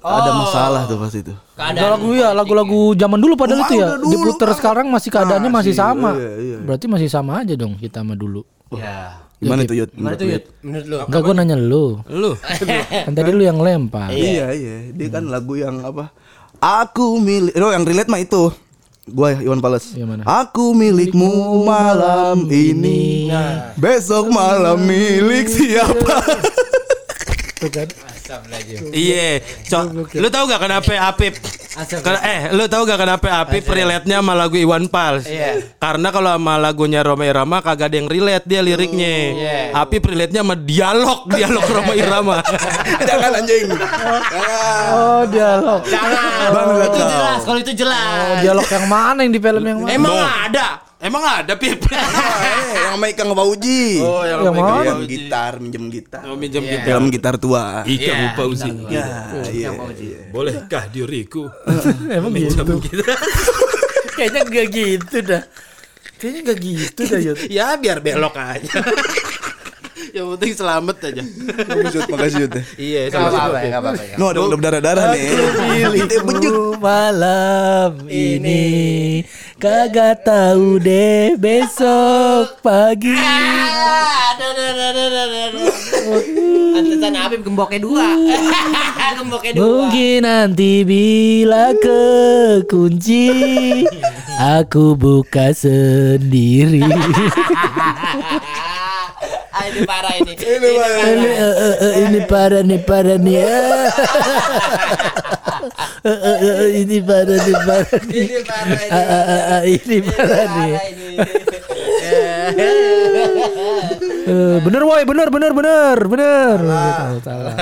[SPEAKER 3] ada masalah tuh pas itu
[SPEAKER 2] Udah lagu ya lagu-lagu zaman dulu padahal itu ya
[SPEAKER 3] dulu,
[SPEAKER 2] diputer
[SPEAKER 3] Bang.
[SPEAKER 2] sekarang masih keadaannya masih
[SPEAKER 3] Masih,
[SPEAKER 2] sama
[SPEAKER 3] iya, iya.
[SPEAKER 2] berarti masih sama aja dong kita sama dulu
[SPEAKER 1] Ya.
[SPEAKER 3] gimana tuh Yud?
[SPEAKER 1] Gimana
[SPEAKER 3] lu,
[SPEAKER 1] Yud? Menurut lu?
[SPEAKER 2] enggak gue nanya lu
[SPEAKER 4] Lu.
[SPEAKER 2] kan tadi lu yang lempar
[SPEAKER 3] Iya iya, dia kan lagu yang apa? Aku milik, oh yang relate mah itu. Gua Iwan Fals.
[SPEAKER 2] Yang mana?
[SPEAKER 3] Aku milikmu malam ini. Besok malam milik siapa?
[SPEAKER 2] tuh kan
[SPEAKER 4] Iya, so, lu tahu gak kenapa Apip? Ken- eh, lu tahu gak kenapa Apip relate-nya sama lagu Iwan Fals?
[SPEAKER 1] Iya.
[SPEAKER 4] Karena kalau sama lagunya Roma Irama kagak ada yang relate dia liriknya.
[SPEAKER 1] iya.
[SPEAKER 4] Apip relate-nya sama dialog, dialog Roma Irama.
[SPEAKER 3] Jangan anjing.
[SPEAKER 2] Oh dialog
[SPEAKER 1] Jangan.
[SPEAKER 3] Bang,
[SPEAKER 1] itu jelas. Kalau itu jelas.
[SPEAKER 2] oh, dialog yang mana yang di film yang mana
[SPEAKER 1] Emang ada.
[SPEAKER 4] Emang ada Pip?
[SPEAKER 3] Eh, yang sama Ikang Fauji.
[SPEAKER 4] Oh, yang
[SPEAKER 2] Yang
[SPEAKER 4] sama?
[SPEAKER 3] Yang gitar, minjem gitar.
[SPEAKER 4] Oh, minjem
[SPEAKER 1] Iya.
[SPEAKER 4] gitar.
[SPEAKER 3] Film gitar tua.
[SPEAKER 4] Ika
[SPEAKER 1] Iya,
[SPEAKER 4] Fauzi.
[SPEAKER 3] Ya, iya.
[SPEAKER 4] Bolehkah diriku?
[SPEAKER 2] emang gitu kayaknya gak gitu dah kayaknya gak gitu dah Yud
[SPEAKER 4] ya biar belok aja. Yang penting selamat aja.
[SPEAKER 3] Makasih makasih Yud.
[SPEAKER 4] Iya, sama
[SPEAKER 1] apa-apa ya, apa-apa ya.
[SPEAKER 3] No, ada udah berdarah-darah nih.
[SPEAKER 2] Dirimu malam ini kagak tahu deh besok pagi
[SPEAKER 1] Ah. Pantesan Habib gemboknya dua. gemboknya dua.
[SPEAKER 2] mungkin nanti bila kekunci aku buka sendiri
[SPEAKER 1] ini parah ini. Ini
[SPEAKER 2] ini, eh, eh, eh, ini parah nih parah nih ini parah nih parah nih.
[SPEAKER 1] Ini parah ini.
[SPEAKER 2] Ah, ah, ah, ini parah nih Eh, bener woi bener bener bener bener salah. Salah salah.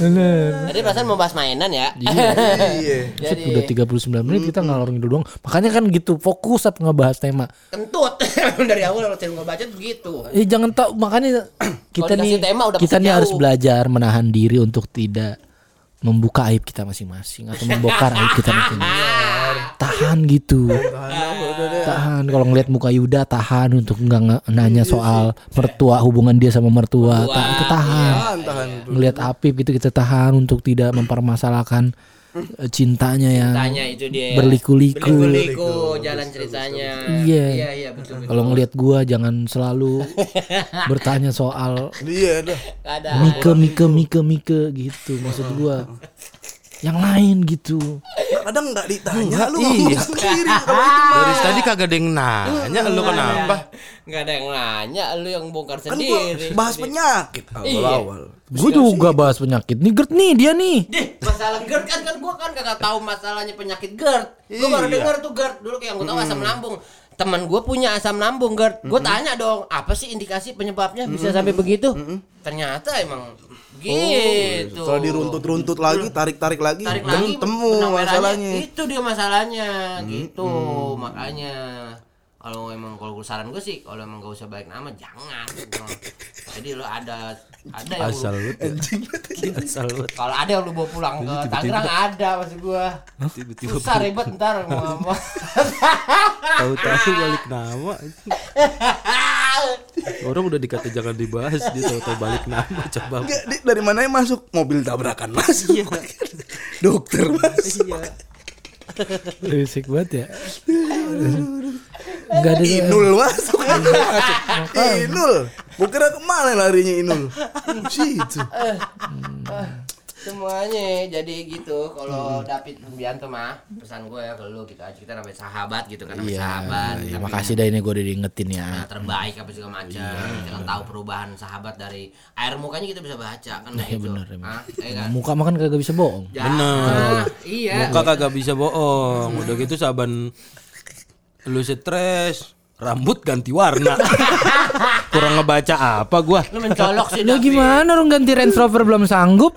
[SPEAKER 2] Bener
[SPEAKER 1] Tadi perasaan mau bahas mainan ya.
[SPEAKER 3] Iya.
[SPEAKER 1] Jadi
[SPEAKER 2] udah 39 menit kita ngalor ngidul doang. Makanya kan gitu fokus up ngebahas tema.
[SPEAKER 1] Kentut. Dari awal kalau saya baca begitu.
[SPEAKER 2] Eh jangan tak makanya kita nih
[SPEAKER 1] dikasih tema udah
[SPEAKER 2] kita nih harus belajar menahan diri untuk tidak membuka aib kita masing-masing atau membongkar aib kita masing-masing. Tahan gitu. Tahan kalau ngelihat muka Yuda tahan untuk nggak nanya soal mertua hubungan dia sama mertua. Ta- itu tahan.
[SPEAKER 3] Tahan, tahan.
[SPEAKER 2] Ngelihat Apip gitu kita tahan untuk tidak mempermasalahkan eh, cintanya yang
[SPEAKER 1] Tanya itu dia.
[SPEAKER 2] berliku-liku.
[SPEAKER 1] Berliku-liku jalan ceritanya.
[SPEAKER 2] Iya.
[SPEAKER 1] Iya, iya betul betul.
[SPEAKER 2] Kalau ngelihat gua jangan selalu bertanya soal
[SPEAKER 3] Iya dah.
[SPEAKER 2] Mike Mike Mike Mike gitu maksud gua. Yang lain gitu.
[SPEAKER 3] kadang nggak ditanya
[SPEAKER 4] Enggak,
[SPEAKER 3] lu ngomong
[SPEAKER 4] iya.
[SPEAKER 3] sendiri kalau itu mah.
[SPEAKER 4] Dari tadi kagak ada yang nanya lu kenapa?
[SPEAKER 1] Nggak ada yang nanya, lu yang bongkar
[SPEAKER 3] kan gua
[SPEAKER 1] sendiri.
[SPEAKER 3] bahas penyakit
[SPEAKER 1] Iya.
[SPEAKER 3] awal-awal.
[SPEAKER 2] Gue juga bahas penyakit. Nih GERD nih dia nih.
[SPEAKER 1] Deh, masalah GERD kan kan gua kan kagak tahu masalahnya penyakit GERD. Gua baru
[SPEAKER 3] Iya.
[SPEAKER 1] dengar tuh GERD dulu kayak gua tahu asam lambung. Teman gua punya asam lambung GERD. Gua tanya dong, apa sih indikasi penyebabnya bisa sampai begitu? Ternyata emang gitu.
[SPEAKER 3] Kalau diruntut-runtut lagi, tarik-tarik lagi,
[SPEAKER 1] tarik
[SPEAKER 3] belum
[SPEAKER 1] lagi
[SPEAKER 3] temu masalahnya.
[SPEAKER 1] Itu dia masalahnya, gitu. Makanya kalau emang kalau gue saran gue sih kalau emang gak usah balik nama jangan jadi lo ada ada yang
[SPEAKER 4] Asal
[SPEAKER 1] lu.
[SPEAKER 4] Asal lu.
[SPEAKER 1] kalau ada yang lu bawa pulang ke Tangerang ada maksud gua
[SPEAKER 4] Tiba-tiba
[SPEAKER 1] susah ribet ntar mau
[SPEAKER 4] tahu-tahu balik nama. Orang udah dikata jangan dibahas dia tahu-tahu balik nama coba.
[SPEAKER 3] Enggak, dari mana yang masuk? Mobil tabrakan masuk. Dokter masuk.
[SPEAKER 2] Berisik banget ya. Enggak ada
[SPEAKER 3] Inul masuk. Inul. Bukan ke mana larinya Inul? Situ.
[SPEAKER 1] Semuanya jadi gitu kalau
[SPEAKER 2] Hmm.
[SPEAKER 1] David Bianto mah pesan gue ya ke lu gitu aja kita namanya sahabat gitu kan namanya
[SPEAKER 2] Iya,
[SPEAKER 1] sahabat
[SPEAKER 2] iya,
[SPEAKER 1] Tapi
[SPEAKER 2] makasih dah ini gue udah diingetin ya.
[SPEAKER 1] terbaik apa segala macam
[SPEAKER 2] Iya.
[SPEAKER 1] jangan tahu perubahan sahabat dari air mukanya kita bisa baca kan
[SPEAKER 2] Iya
[SPEAKER 1] begitu
[SPEAKER 2] bener.
[SPEAKER 1] Hah? Iya kan
[SPEAKER 2] Muka makan kagak bisa bohong.
[SPEAKER 1] Jangan. iya
[SPEAKER 4] Muka kagak bisa bohong. Udah gitu saban lu stres, rambut ganti warna. Kurang ngebaca apa gua?
[SPEAKER 1] lu mencolok sih David.
[SPEAKER 2] gimana orang ganti Range Rover belum sanggup?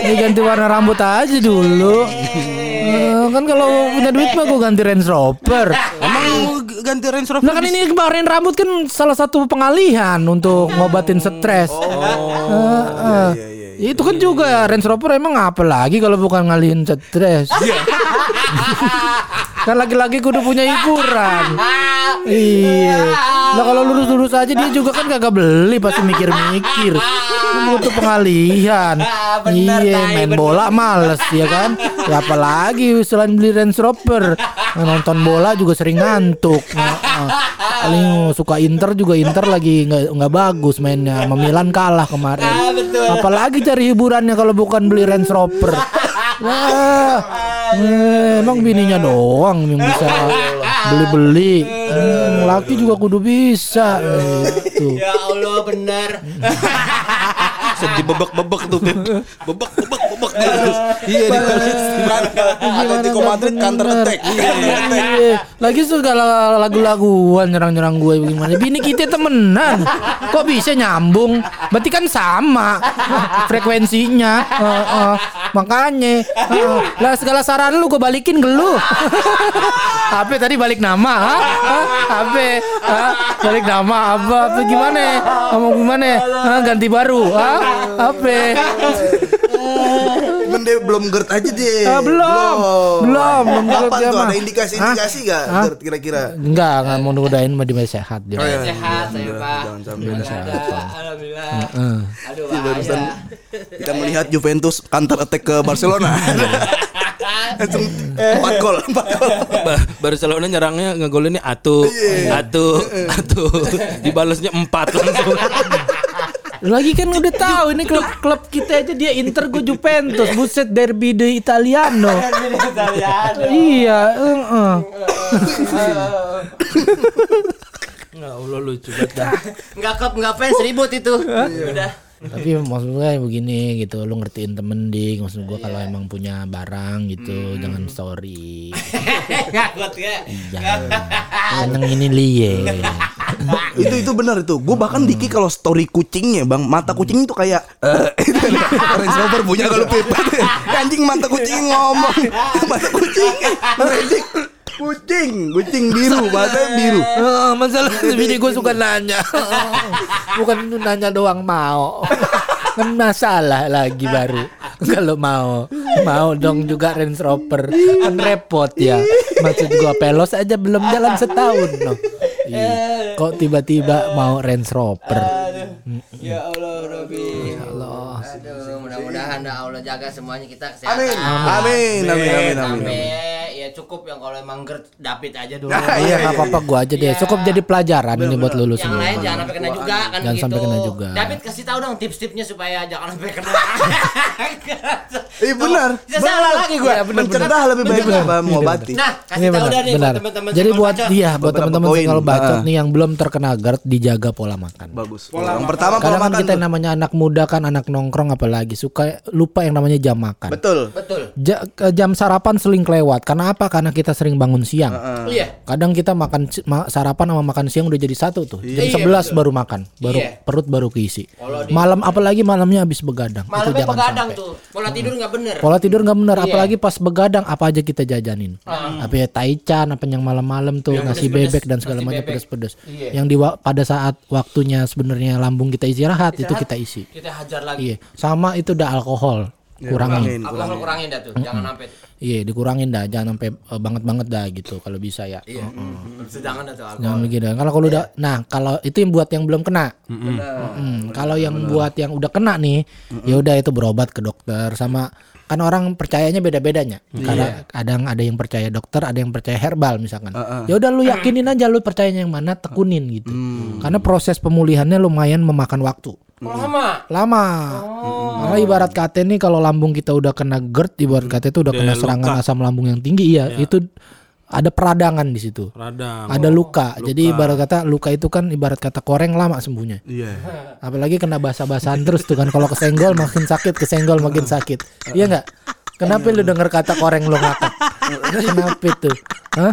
[SPEAKER 2] Ini ganti warna rambut aja dulu. Eh, kan kalau punya duit mah gue ganti Range Rover.
[SPEAKER 4] Emang ganti Range Rover?
[SPEAKER 2] Nah kan ini kemarin rambut kan salah satu pengalihan untuk ngobatin stres.
[SPEAKER 3] Oh,
[SPEAKER 2] eh. Itu kan juga Range Rover emang apa lagi kalau bukan ngalihin stres? kan lagi-lagi kudu punya hiburan. Iya. Lah kalau lurus-lurus aja dia juga kan kagak beli pasti mikir-mikir. Butuh pengalihan.
[SPEAKER 1] Ah,
[SPEAKER 2] Iya, main bola males ya kan. Ya apalagi selain beli Range Rover, nonton bola juga sering ngantuk. Nah. Paling suka Inter juga Inter lagi nggak nggak bagus mainnya. Sama Milan kalah kemarin.
[SPEAKER 1] Ah.
[SPEAKER 2] Apalagi cari hiburannya kalau bukan beli Range Rover. Wah, eh, emang bininya doang yang bisa beli-beli. Hmm, laki juga kudu bisa. Gitu.
[SPEAKER 1] ya Allah benar
[SPEAKER 4] sedih bebek-bebek tuh Beb. Bebek bebek bebek terus. Iya di
[SPEAKER 3] Atletico Madrid counter attack.
[SPEAKER 2] Iya. Lagi segala lagu-laguan nyerang-nyerang gue gimana? Bini kita temenan. Kok bisa nyambung? Berarti kan sama frekuensinya. Heeh. makanya. Heeh. lah segala saran lu gue balikin ke lu. Apa tadi balik nama? Hah? Hah? Apa? Hah? Balik nama apa? Apa gimana? Ngomong gimana? Hah? Ganti baru? Hah? Apa?
[SPEAKER 3] Cuman dia belum GERD aja deh.
[SPEAKER 2] Ah, belum. Belum, belum GERD
[SPEAKER 3] Kapan
[SPEAKER 2] dia
[SPEAKER 3] tuh
[SPEAKER 2] mah.
[SPEAKER 3] ada indikasi-indikasi gak
[SPEAKER 2] Hah?
[SPEAKER 3] GERD kira-kira?
[SPEAKER 2] Enggak, enggak mau mudahin mah dia sehat dia.
[SPEAKER 3] Oh, iya.
[SPEAKER 1] sehat saya pak
[SPEAKER 3] Jangan sampai
[SPEAKER 1] ada alhamdulillah
[SPEAKER 2] Heeh.
[SPEAKER 1] aduh
[SPEAKER 3] kita melihat Juventus counter attack ke Barcelona. Langsung empat gol, empat gol.
[SPEAKER 4] Ba- Barcelona nyerangnya ngegolinnya atu, atu, atu. Dibalasnya empat langsung.
[SPEAKER 2] Lagi kan udah tahu ini klub-klub kita aja dia Inter gue Juventus, buset derby de Italiano. iya, heeh.
[SPEAKER 4] Enggak Allah lucu banget dah.
[SPEAKER 1] nggak klub nggak fans ribut itu udah
[SPEAKER 2] Tapi maksud gue begini gitu, lu ngertiin temen dik, maksud gue kalau emang punya barang gitu, jangan story.
[SPEAKER 1] ngakut ya.
[SPEAKER 2] Yang ini liye.
[SPEAKER 3] itu itu benar itu. Gue bahkan Diki kalau story kucingnya bang, mata kucing itu kayak eh, itu ada Range Rover punya kalau pipa. Anjing mata kucing ngomong, mata kucing, kucing, kucing biru, matanya biru.
[SPEAKER 2] Oh, masalah bini gue suka nanya. Bukan nanya doang mau. Kan masalah lagi baru. Kalau mau, mau dong juga Range Rover. Kan repot ya. Maksud gua pelos aja belum jalan setahun. Iya. Kok tiba-tiba mau Range Rover?
[SPEAKER 1] ya Allah Robi ya Allah aduh mudah-mudahan dah Allah jaga semuanya kita kesehatan
[SPEAKER 3] Amin, amin, amin, amin, amin.
[SPEAKER 1] sampai ya cukup yang kalau emang GERD David aja dulu.
[SPEAKER 3] Nah,
[SPEAKER 2] Iya nggak apa-apa gua aja deh.
[SPEAKER 1] Iya.
[SPEAKER 2] Cukup jadi pelajaran ini buat lulus
[SPEAKER 1] yang
[SPEAKER 2] semua.
[SPEAKER 1] lain jangan sampai kena juga kan
[SPEAKER 2] Jangan
[SPEAKER 1] gitu.
[SPEAKER 2] sampai kena juga.
[SPEAKER 1] David kasih tahu dong tips-tipsnya supaya jangan sampai kena.
[SPEAKER 3] Iya benar.
[SPEAKER 1] Salah lagi gua.
[SPEAKER 2] Iya,
[SPEAKER 3] Mencegah lebih baik daripada mengobati.
[SPEAKER 1] Nah, kasih tahu buat teman-teman.
[SPEAKER 2] Jadi buat dia, buat teman-teman sekolah bacot
[SPEAKER 3] Ah.
[SPEAKER 2] nih yang belum terkena GERD dijaga pola makan.
[SPEAKER 3] Bagus. yang pertama pola
[SPEAKER 2] Kadang kan
[SPEAKER 3] makan.
[SPEAKER 2] kita
[SPEAKER 3] tuh.
[SPEAKER 2] yang namanya anak muda kan anak nongkrong apalagi suka lupa yang namanya jam makan.
[SPEAKER 3] Betul.
[SPEAKER 1] Betul.
[SPEAKER 2] Ja- jam sarapan seling kelewat. Karena apa? Karena kita sering bangun siang.
[SPEAKER 1] Iya.
[SPEAKER 2] Kadang kita makan ma- sarapan sama makan siang udah jadi satu tuh. Jam
[SPEAKER 1] Iya,
[SPEAKER 2] 11
[SPEAKER 1] betul.
[SPEAKER 2] baru makan, baru
[SPEAKER 1] Iya.
[SPEAKER 2] perut baru keisi.
[SPEAKER 1] Di-
[SPEAKER 2] Malam apalagi malamnya habis begadang. itu
[SPEAKER 1] Malamnya
[SPEAKER 2] jangan
[SPEAKER 1] begadang
[SPEAKER 2] sampai.
[SPEAKER 1] tuh. Pola tidur nggak bener.
[SPEAKER 2] Pola tidur nggak bener,
[SPEAKER 1] Iya.
[SPEAKER 2] apalagi pas begadang apa aja kita jajanin. Apa ya taichan, apa yang malam-malam tuh nasi
[SPEAKER 1] pedes-pedes,
[SPEAKER 2] bebek dan segala macam pedes-pedes.
[SPEAKER 1] Iya.
[SPEAKER 2] Yang di pada saat waktunya sebenarnya lambung kita istirahat, itu kita isi.
[SPEAKER 1] Kita hajar lagi.
[SPEAKER 2] Iya, sama itu udah alkohol. Kurangin.
[SPEAKER 3] kurangin.
[SPEAKER 1] Alkohol kurangin dah tuh. Jangan sampai.
[SPEAKER 2] Iya, dikurangin dah, jangan sampai eh, banget-banget dah gitu kalau bisa ya.
[SPEAKER 1] Iya. Sedangkan dah tuh alkohol.
[SPEAKER 2] Jangan begitu. Kalau kalau udah nah, kalau itu yang buat yang belum kena. Mm, Kalau yang buat yang udah kena nih, ya udah itu berobat ke dokter sama kan orang percayanya beda-bedanya. Karena kadang ada yang percaya dokter, ada yang percaya herbal misalkan. Ya udah lu yakinin aja lu percayanya yang mana, tekunin gitu. Karena proses pemulihannya lumayan memakan waktu.
[SPEAKER 1] Kalau lama.
[SPEAKER 2] Lama. Malah ibarat kate nih kalau lambung kita udah kena GERD, ibarat kate itu udah kena serangan asam lambung yang tinggi, iya, itu ada peradangan di situ.
[SPEAKER 4] Radang.
[SPEAKER 2] Ada luka. Jadi ibarat kata luka itu kan ibarat kata koreng lama sembuhnya.
[SPEAKER 3] Iya.
[SPEAKER 2] Apalagi kena basah-basahan terus tuh kan kalau kesenggol makin sakit, kesenggol makin sakit. Iya nggak? Kenapa lu denger kata koreng lu ngakak? Kenapa itu? Hah?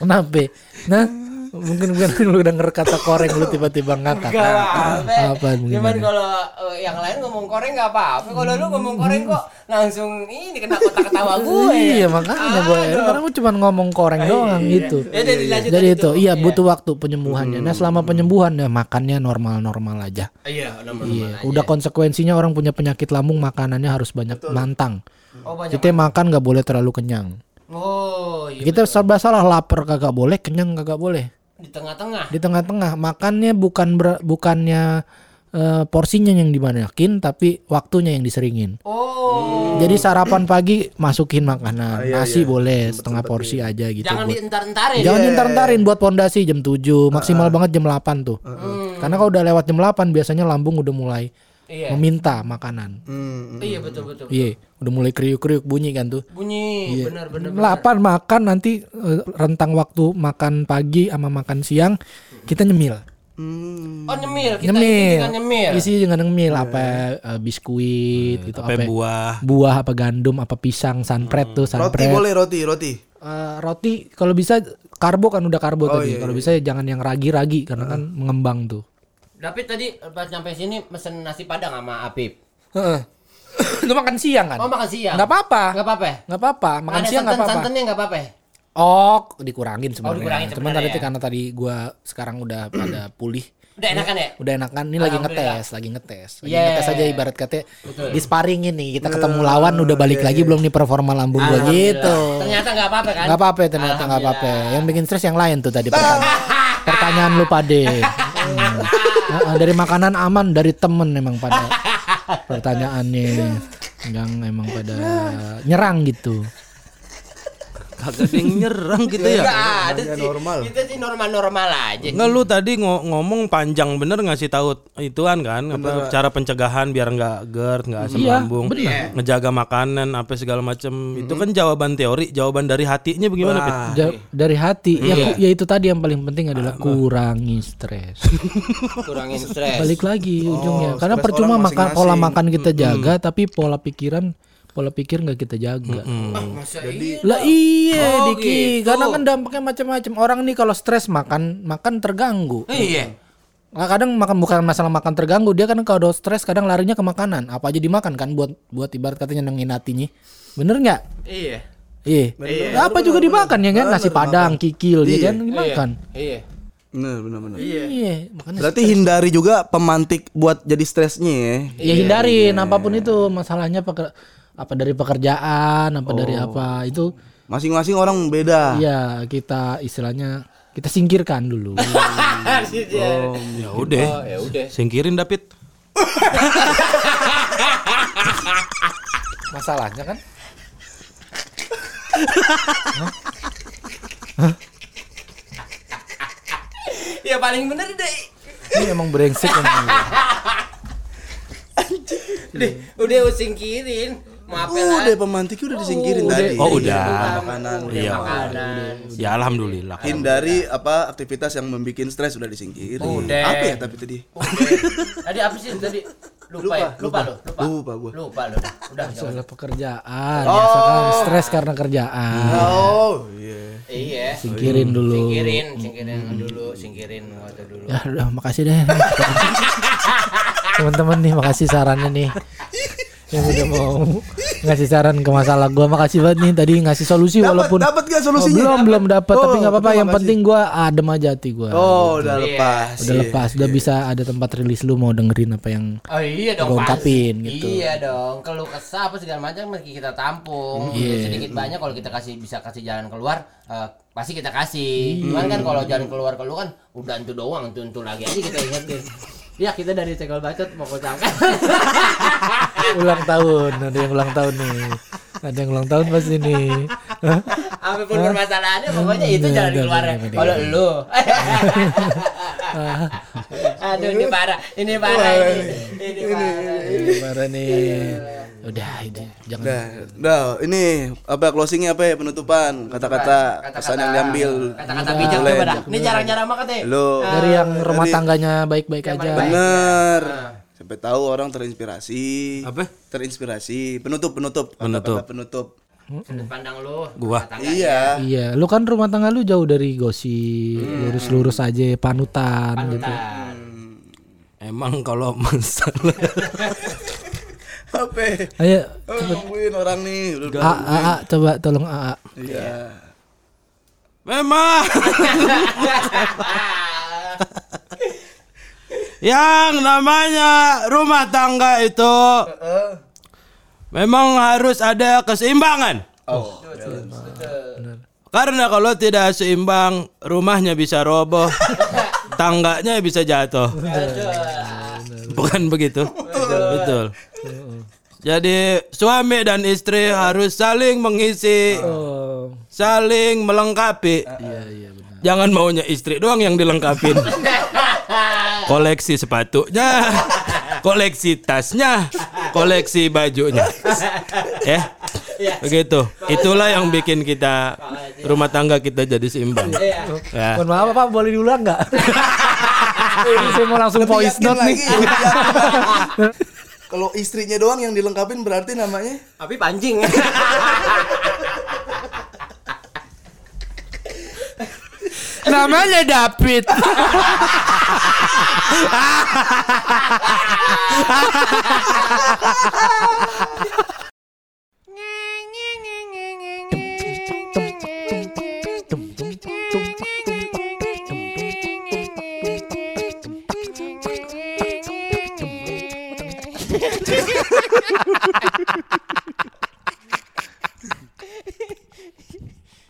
[SPEAKER 2] Kenapa? Nah, mungkin mungkin lu denger kata koreng lu tiba-tiba ngakak.
[SPEAKER 1] Gak apa-apa.
[SPEAKER 2] Apa
[SPEAKER 1] Cuman
[SPEAKER 2] gimana?
[SPEAKER 1] kalau eh, yang lain ngomong koreng gak apa-apa. Kalau lu ngomong koreng kok langsung ini kena kotak ketawa gue.
[SPEAKER 2] Iya makanya gue karena gue cuma ngomong koreng doang gitu.
[SPEAKER 1] Ya
[SPEAKER 2] Jadi
[SPEAKER 1] tadi
[SPEAKER 2] itu
[SPEAKER 1] tuh.
[SPEAKER 2] iya butuh waktu penyembuhannya. Nah selama penyembuhan ya makannya normal-normal aja.
[SPEAKER 1] Iya, udah
[SPEAKER 2] Iya, udah konsekuensinya orang punya penyakit lambung makanannya harus banyak mantang.
[SPEAKER 1] Oh, banyak.
[SPEAKER 2] Kita makan nggak boleh terlalu kenyang.
[SPEAKER 1] Oh, iya.
[SPEAKER 2] Kita serba salah lapar kagak boleh, kenyang kagak boleh.
[SPEAKER 1] Di tengah-tengah.
[SPEAKER 2] Di tengah-tengah makannya bukan ber- bukannya eh, porsinya yang dibanyakin tapi waktunya yang diseringin.
[SPEAKER 1] Oh,
[SPEAKER 2] Jadi sarapan pagi masukin makanan, nasi boleh setengah porsi aja gitu.
[SPEAKER 1] jangan
[SPEAKER 2] buat-
[SPEAKER 1] dientar-entarin.
[SPEAKER 2] Jangan diintar-intarin buat pondasi jam 7, maksimal banget jam 8 tuh. Karena kalau udah lewat jam 8 biasanya lambung udah mulai
[SPEAKER 1] Iya.
[SPEAKER 2] meminta makanan.
[SPEAKER 1] Iya betul betul.
[SPEAKER 2] Iya, udah mulai kriuk-kriuk bunyi kan tuh.
[SPEAKER 1] Bunyi
[SPEAKER 2] Iya.
[SPEAKER 1] benar-benar.
[SPEAKER 2] Delapan makan nanti eh, rentang waktu makan pagi sama makan siang kita nyemil.
[SPEAKER 1] Oh nyemil, kita
[SPEAKER 2] nyemil.
[SPEAKER 1] isi dengan nyemil.
[SPEAKER 2] Isi dengan nyemil apa eh, biskuit gitu
[SPEAKER 4] Apa
[SPEAKER 2] apa
[SPEAKER 4] buah.
[SPEAKER 2] buah apa gandum apa pisang sunbread tuh
[SPEAKER 3] Roti
[SPEAKER 2] sunbread.
[SPEAKER 3] boleh roti, roti.
[SPEAKER 2] Eh, roti kalau bisa karbo kan udah karbo
[SPEAKER 3] Oh,
[SPEAKER 2] tadi.
[SPEAKER 3] iya,
[SPEAKER 2] Kalau bisa ya jangan yang ragi-ragi karena kan mengembang tuh.
[SPEAKER 1] David tadi pas nyampe sini mesen nasi padang sama Apip.
[SPEAKER 2] Heeh. Itu makan siang kan?
[SPEAKER 1] Oh makan siang.
[SPEAKER 2] Nggak apa-apa.
[SPEAKER 1] Nggak apa-apa.
[SPEAKER 2] Nggak apa-apa, makan
[SPEAKER 1] Ada
[SPEAKER 2] siang nggak
[SPEAKER 1] santan
[SPEAKER 2] apa-apa.
[SPEAKER 1] santannya nggak apa-apa. ya?
[SPEAKER 2] Oh, dikurangin sebenarnya.
[SPEAKER 1] dikurangin
[SPEAKER 2] Cuman
[SPEAKER 1] sebenarnya
[SPEAKER 2] tadi itu
[SPEAKER 1] ya.
[SPEAKER 2] karena tadi gua sekarang udah pada pulih.
[SPEAKER 1] Udah enakan ya?
[SPEAKER 2] Udah enakan ini lagi ngetes, lagi ngetes. Lagi
[SPEAKER 1] Yeah.
[SPEAKER 2] ngetes aja ibarat kata di sparringin nih. Kita ketemu lawan udah balik lagi belum nih performa lambung gua gitu.
[SPEAKER 1] Ternyata nggak apa-apa kan?
[SPEAKER 2] Nggak apa-apa ternyata nggak apa-apa. Yang bikin stres yang lain tuh tadi pertanyaan, pertanyaan lu pade. Heeh, dari makanan aman, dari temen emang pada pertanyaannya yang emang pada nyerang gitu.
[SPEAKER 4] Kagak ada yang nyerang gitu ya.
[SPEAKER 1] Nggak ada sih.
[SPEAKER 3] normal.
[SPEAKER 1] Kita sih normal-normal aja.
[SPEAKER 4] Nggak lu tadi ngo- ngomong panjang bener ngasih tahu ituan kan apa cara pencegahan biar nggak GERD nggak asam
[SPEAKER 2] Iya,
[SPEAKER 4] lambung
[SPEAKER 2] bener.
[SPEAKER 4] ngejaga makanan apa segala macam itu kan jawaban teori jawaban dari hatinya bagaimana Pit?
[SPEAKER 2] Ja- dari hati ya, ya itu tadi yang paling penting adalah kurangi stres
[SPEAKER 1] Kurangin stres.
[SPEAKER 2] balik lagi ujungnya karena
[SPEAKER 3] stres
[SPEAKER 2] percuma makan pola makan kita jaga tapi pola pikiran pola pikir nggak kita jaga.
[SPEAKER 1] Ah, masa iya?
[SPEAKER 2] lah iya
[SPEAKER 1] Oh,
[SPEAKER 2] Diki.
[SPEAKER 1] Gitu.
[SPEAKER 2] karena kan dampaknya macam-macam. Orang nih kalau stres makan makan terganggu.
[SPEAKER 1] Iya.
[SPEAKER 2] Nah, kadang makan bukan masalah makan terganggu. Dia kan kalau stres kadang larinya ke makanan. Apa aja dimakan kan buat buat ibarat katanya nyenengin hatinya bener nggak?
[SPEAKER 1] Iya.
[SPEAKER 2] iya. Apa juga dimakan ya kan? Nasi padang kikil ya kan? Dimakan.
[SPEAKER 1] Iya.
[SPEAKER 3] Bener, bener, bener.
[SPEAKER 2] iya. Makanya
[SPEAKER 3] Berarti hindari juga pemantik buat jadi stresnya ya.
[SPEAKER 2] ya hindarin apa pun itu. Masalahnya peker- apa dari pekerjaan apa dari apa itu
[SPEAKER 3] Masing-masing orang beda.
[SPEAKER 2] ya kita istilahnya kita singkirkan dulu.
[SPEAKER 4] Ya udah.
[SPEAKER 1] Oh, ya udah.
[SPEAKER 4] singkirin David
[SPEAKER 2] masalahnya kan?
[SPEAKER 1] Ya paling bener deh.
[SPEAKER 2] Ini emang brengsek emang.
[SPEAKER 1] Udah, udah usingkirin. Maaf ya
[SPEAKER 3] Udah pemantiknya udah disingkirin tadi.
[SPEAKER 4] Oh, udah.
[SPEAKER 3] Makanan.
[SPEAKER 4] Iya.
[SPEAKER 1] makanan.
[SPEAKER 4] Ya alhamdulillah.
[SPEAKER 3] Hindari apa aktivitas yang membuat stres udah disingkirin.
[SPEAKER 1] Udah.
[SPEAKER 3] Apa ya tapi tadi?
[SPEAKER 1] Tadi apa sih tadi? Lupa, ya? Lupa, lo, lupa.
[SPEAKER 3] Lupa gua.
[SPEAKER 1] Lupa lo. Udah, jangan.
[SPEAKER 2] Soal pekerjaan, biasa kan stres karena kerjaan.
[SPEAKER 3] Oh, iya.
[SPEAKER 1] Iya.
[SPEAKER 2] Singkirin dulu.
[SPEAKER 1] Singkirin, singkirin dulu, singkirin waktu dulu.
[SPEAKER 2] Ya udah makasih deh. Teman-teman nih makasih sarannya nih. Yang udah mau ngasih saran ke masalah gua makasih banget nih tadi ngasih solusi
[SPEAKER 3] Dapat
[SPEAKER 2] walaupun
[SPEAKER 3] dapat gak
[SPEAKER 2] Oh,
[SPEAKER 3] solusinya?
[SPEAKER 2] belum belum dapat
[SPEAKER 3] Oh,
[SPEAKER 2] tapi nggak apa-apa yang penting gua adem aja hati gua.
[SPEAKER 3] Oh, udah
[SPEAKER 1] Iya.
[SPEAKER 3] lepas.
[SPEAKER 2] udah
[SPEAKER 3] Iya.
[SPEAKER 2] lepas, udah bisa ada tempat rilis lu mau dengerin apa yang
[SPEAKER 1] Oh iya dong
[SPEAKER 2] ungkapin gitu.
[SPEAKER 1] Iya dong. Kalau kesah apa segala macam mesti kita tampung.
[SPEAKER 2] Iya.
[SPEAKER 1] Sedikit banyak kalau kita kasih bisa kasih jalan keluar eh, pasti kita kasih. Cuman kan kalau jalan keluar keluar kan udah itu doang, itu itu lagi aja kita ingetin. Ya kita dari cekol bacot mau kocangkan.
[SPEAKER 2] ulang tahun, ada yang ulang tahun nih. Ada yang ulang tahun pasti nih. Hah?
[SPEAKER 1] Apa pun permasalahannya pokoknya itu
[SPEAKER 2] Udah,
[SPEAKER 1] jalan
[SPEAKER 2] udah.
[SPEAKER 1] Kalau lu. Aduh ini parah, ini parah ini. Ini parah.
[SPEAKER 2] Ini Parah nih. Udah, ini jangan
[SPEAKER 3] Udah, udah, ini apa closingnya apa ya penutupan kata-kata pesan yang diambil.
[SPEAKER 1] Kata-kata bijak. Ini jarang-jarang banget ya.
[SPEAKER 3] Lo
[SPEAKER 2] dari yang rumah tangganya baik-baik aja.
[SPEAKER 3] bener. Sampai tahu orang terinspirasi.
[SPEAKER 4] Apa?
[SPEAKER 3] Terinspirasi. Penutup, penutup.
[SPEAKER 4] Penutup.
[SPEAKER 3] Penutup.
[SPEAKER 1] Sudut pandang lu.
[SPEAKER 4] Gua.
[SPEAKER 1] rumah tangga.
[SPEAKER 3] Iya.
[SPEAKER 2] Iya, lu kan rumah tangga lu jauh dari gosip, lurus-lurus aja, panutan, gitu.
[SPEAKER 1] Panutan.
[SPEAKER 4] Emang kalau masalah
[SPEAKER 3] Apa?
[SPEAKER 2] Ayo,
[SPEAKER 3] Oh, nungguin orang nih. Udah,
[SPEAKER 2] A, A, A, coba tolong A, A.
[SPEAKER 3] Iya.
[SPEAKER 4] memang yang namanya rumah tangga itu memang harus ada keseimbangan.
[SPEAKER 3] Oh.
[SPEAKER 4] Karena kalau tidak seimbang, rumahnya bisa roboh, tangganya bisa jatuh. Bukan begitu? Betul. Jadi suami dan istri harus saling mengisi,
[SPEAKER 2] Oh,
[SPEAKER 4] saling melengkapi.
[SPEAKER 2] iya iya benar.
[SPEAKER 4] Jangan maunya istri doang yang dilengkapin. Koleksi sepatunya, koleksi tasnya, koleksi bajunya. Ya. Begitu. Itulah yang bikin kita rumah tangga kita jadi seimbang. Ya.
[SPEAKER 2] Mohon maaf Pak, boleh diulang nggak? Ini saya mau langsung voice note nih.
[SPEAKER 3] Kalau istrinya doang yang dilengkapin berarti namanya
[SPEAKER 1] Tapi pancing.
[SPEAKER 2] namanya David.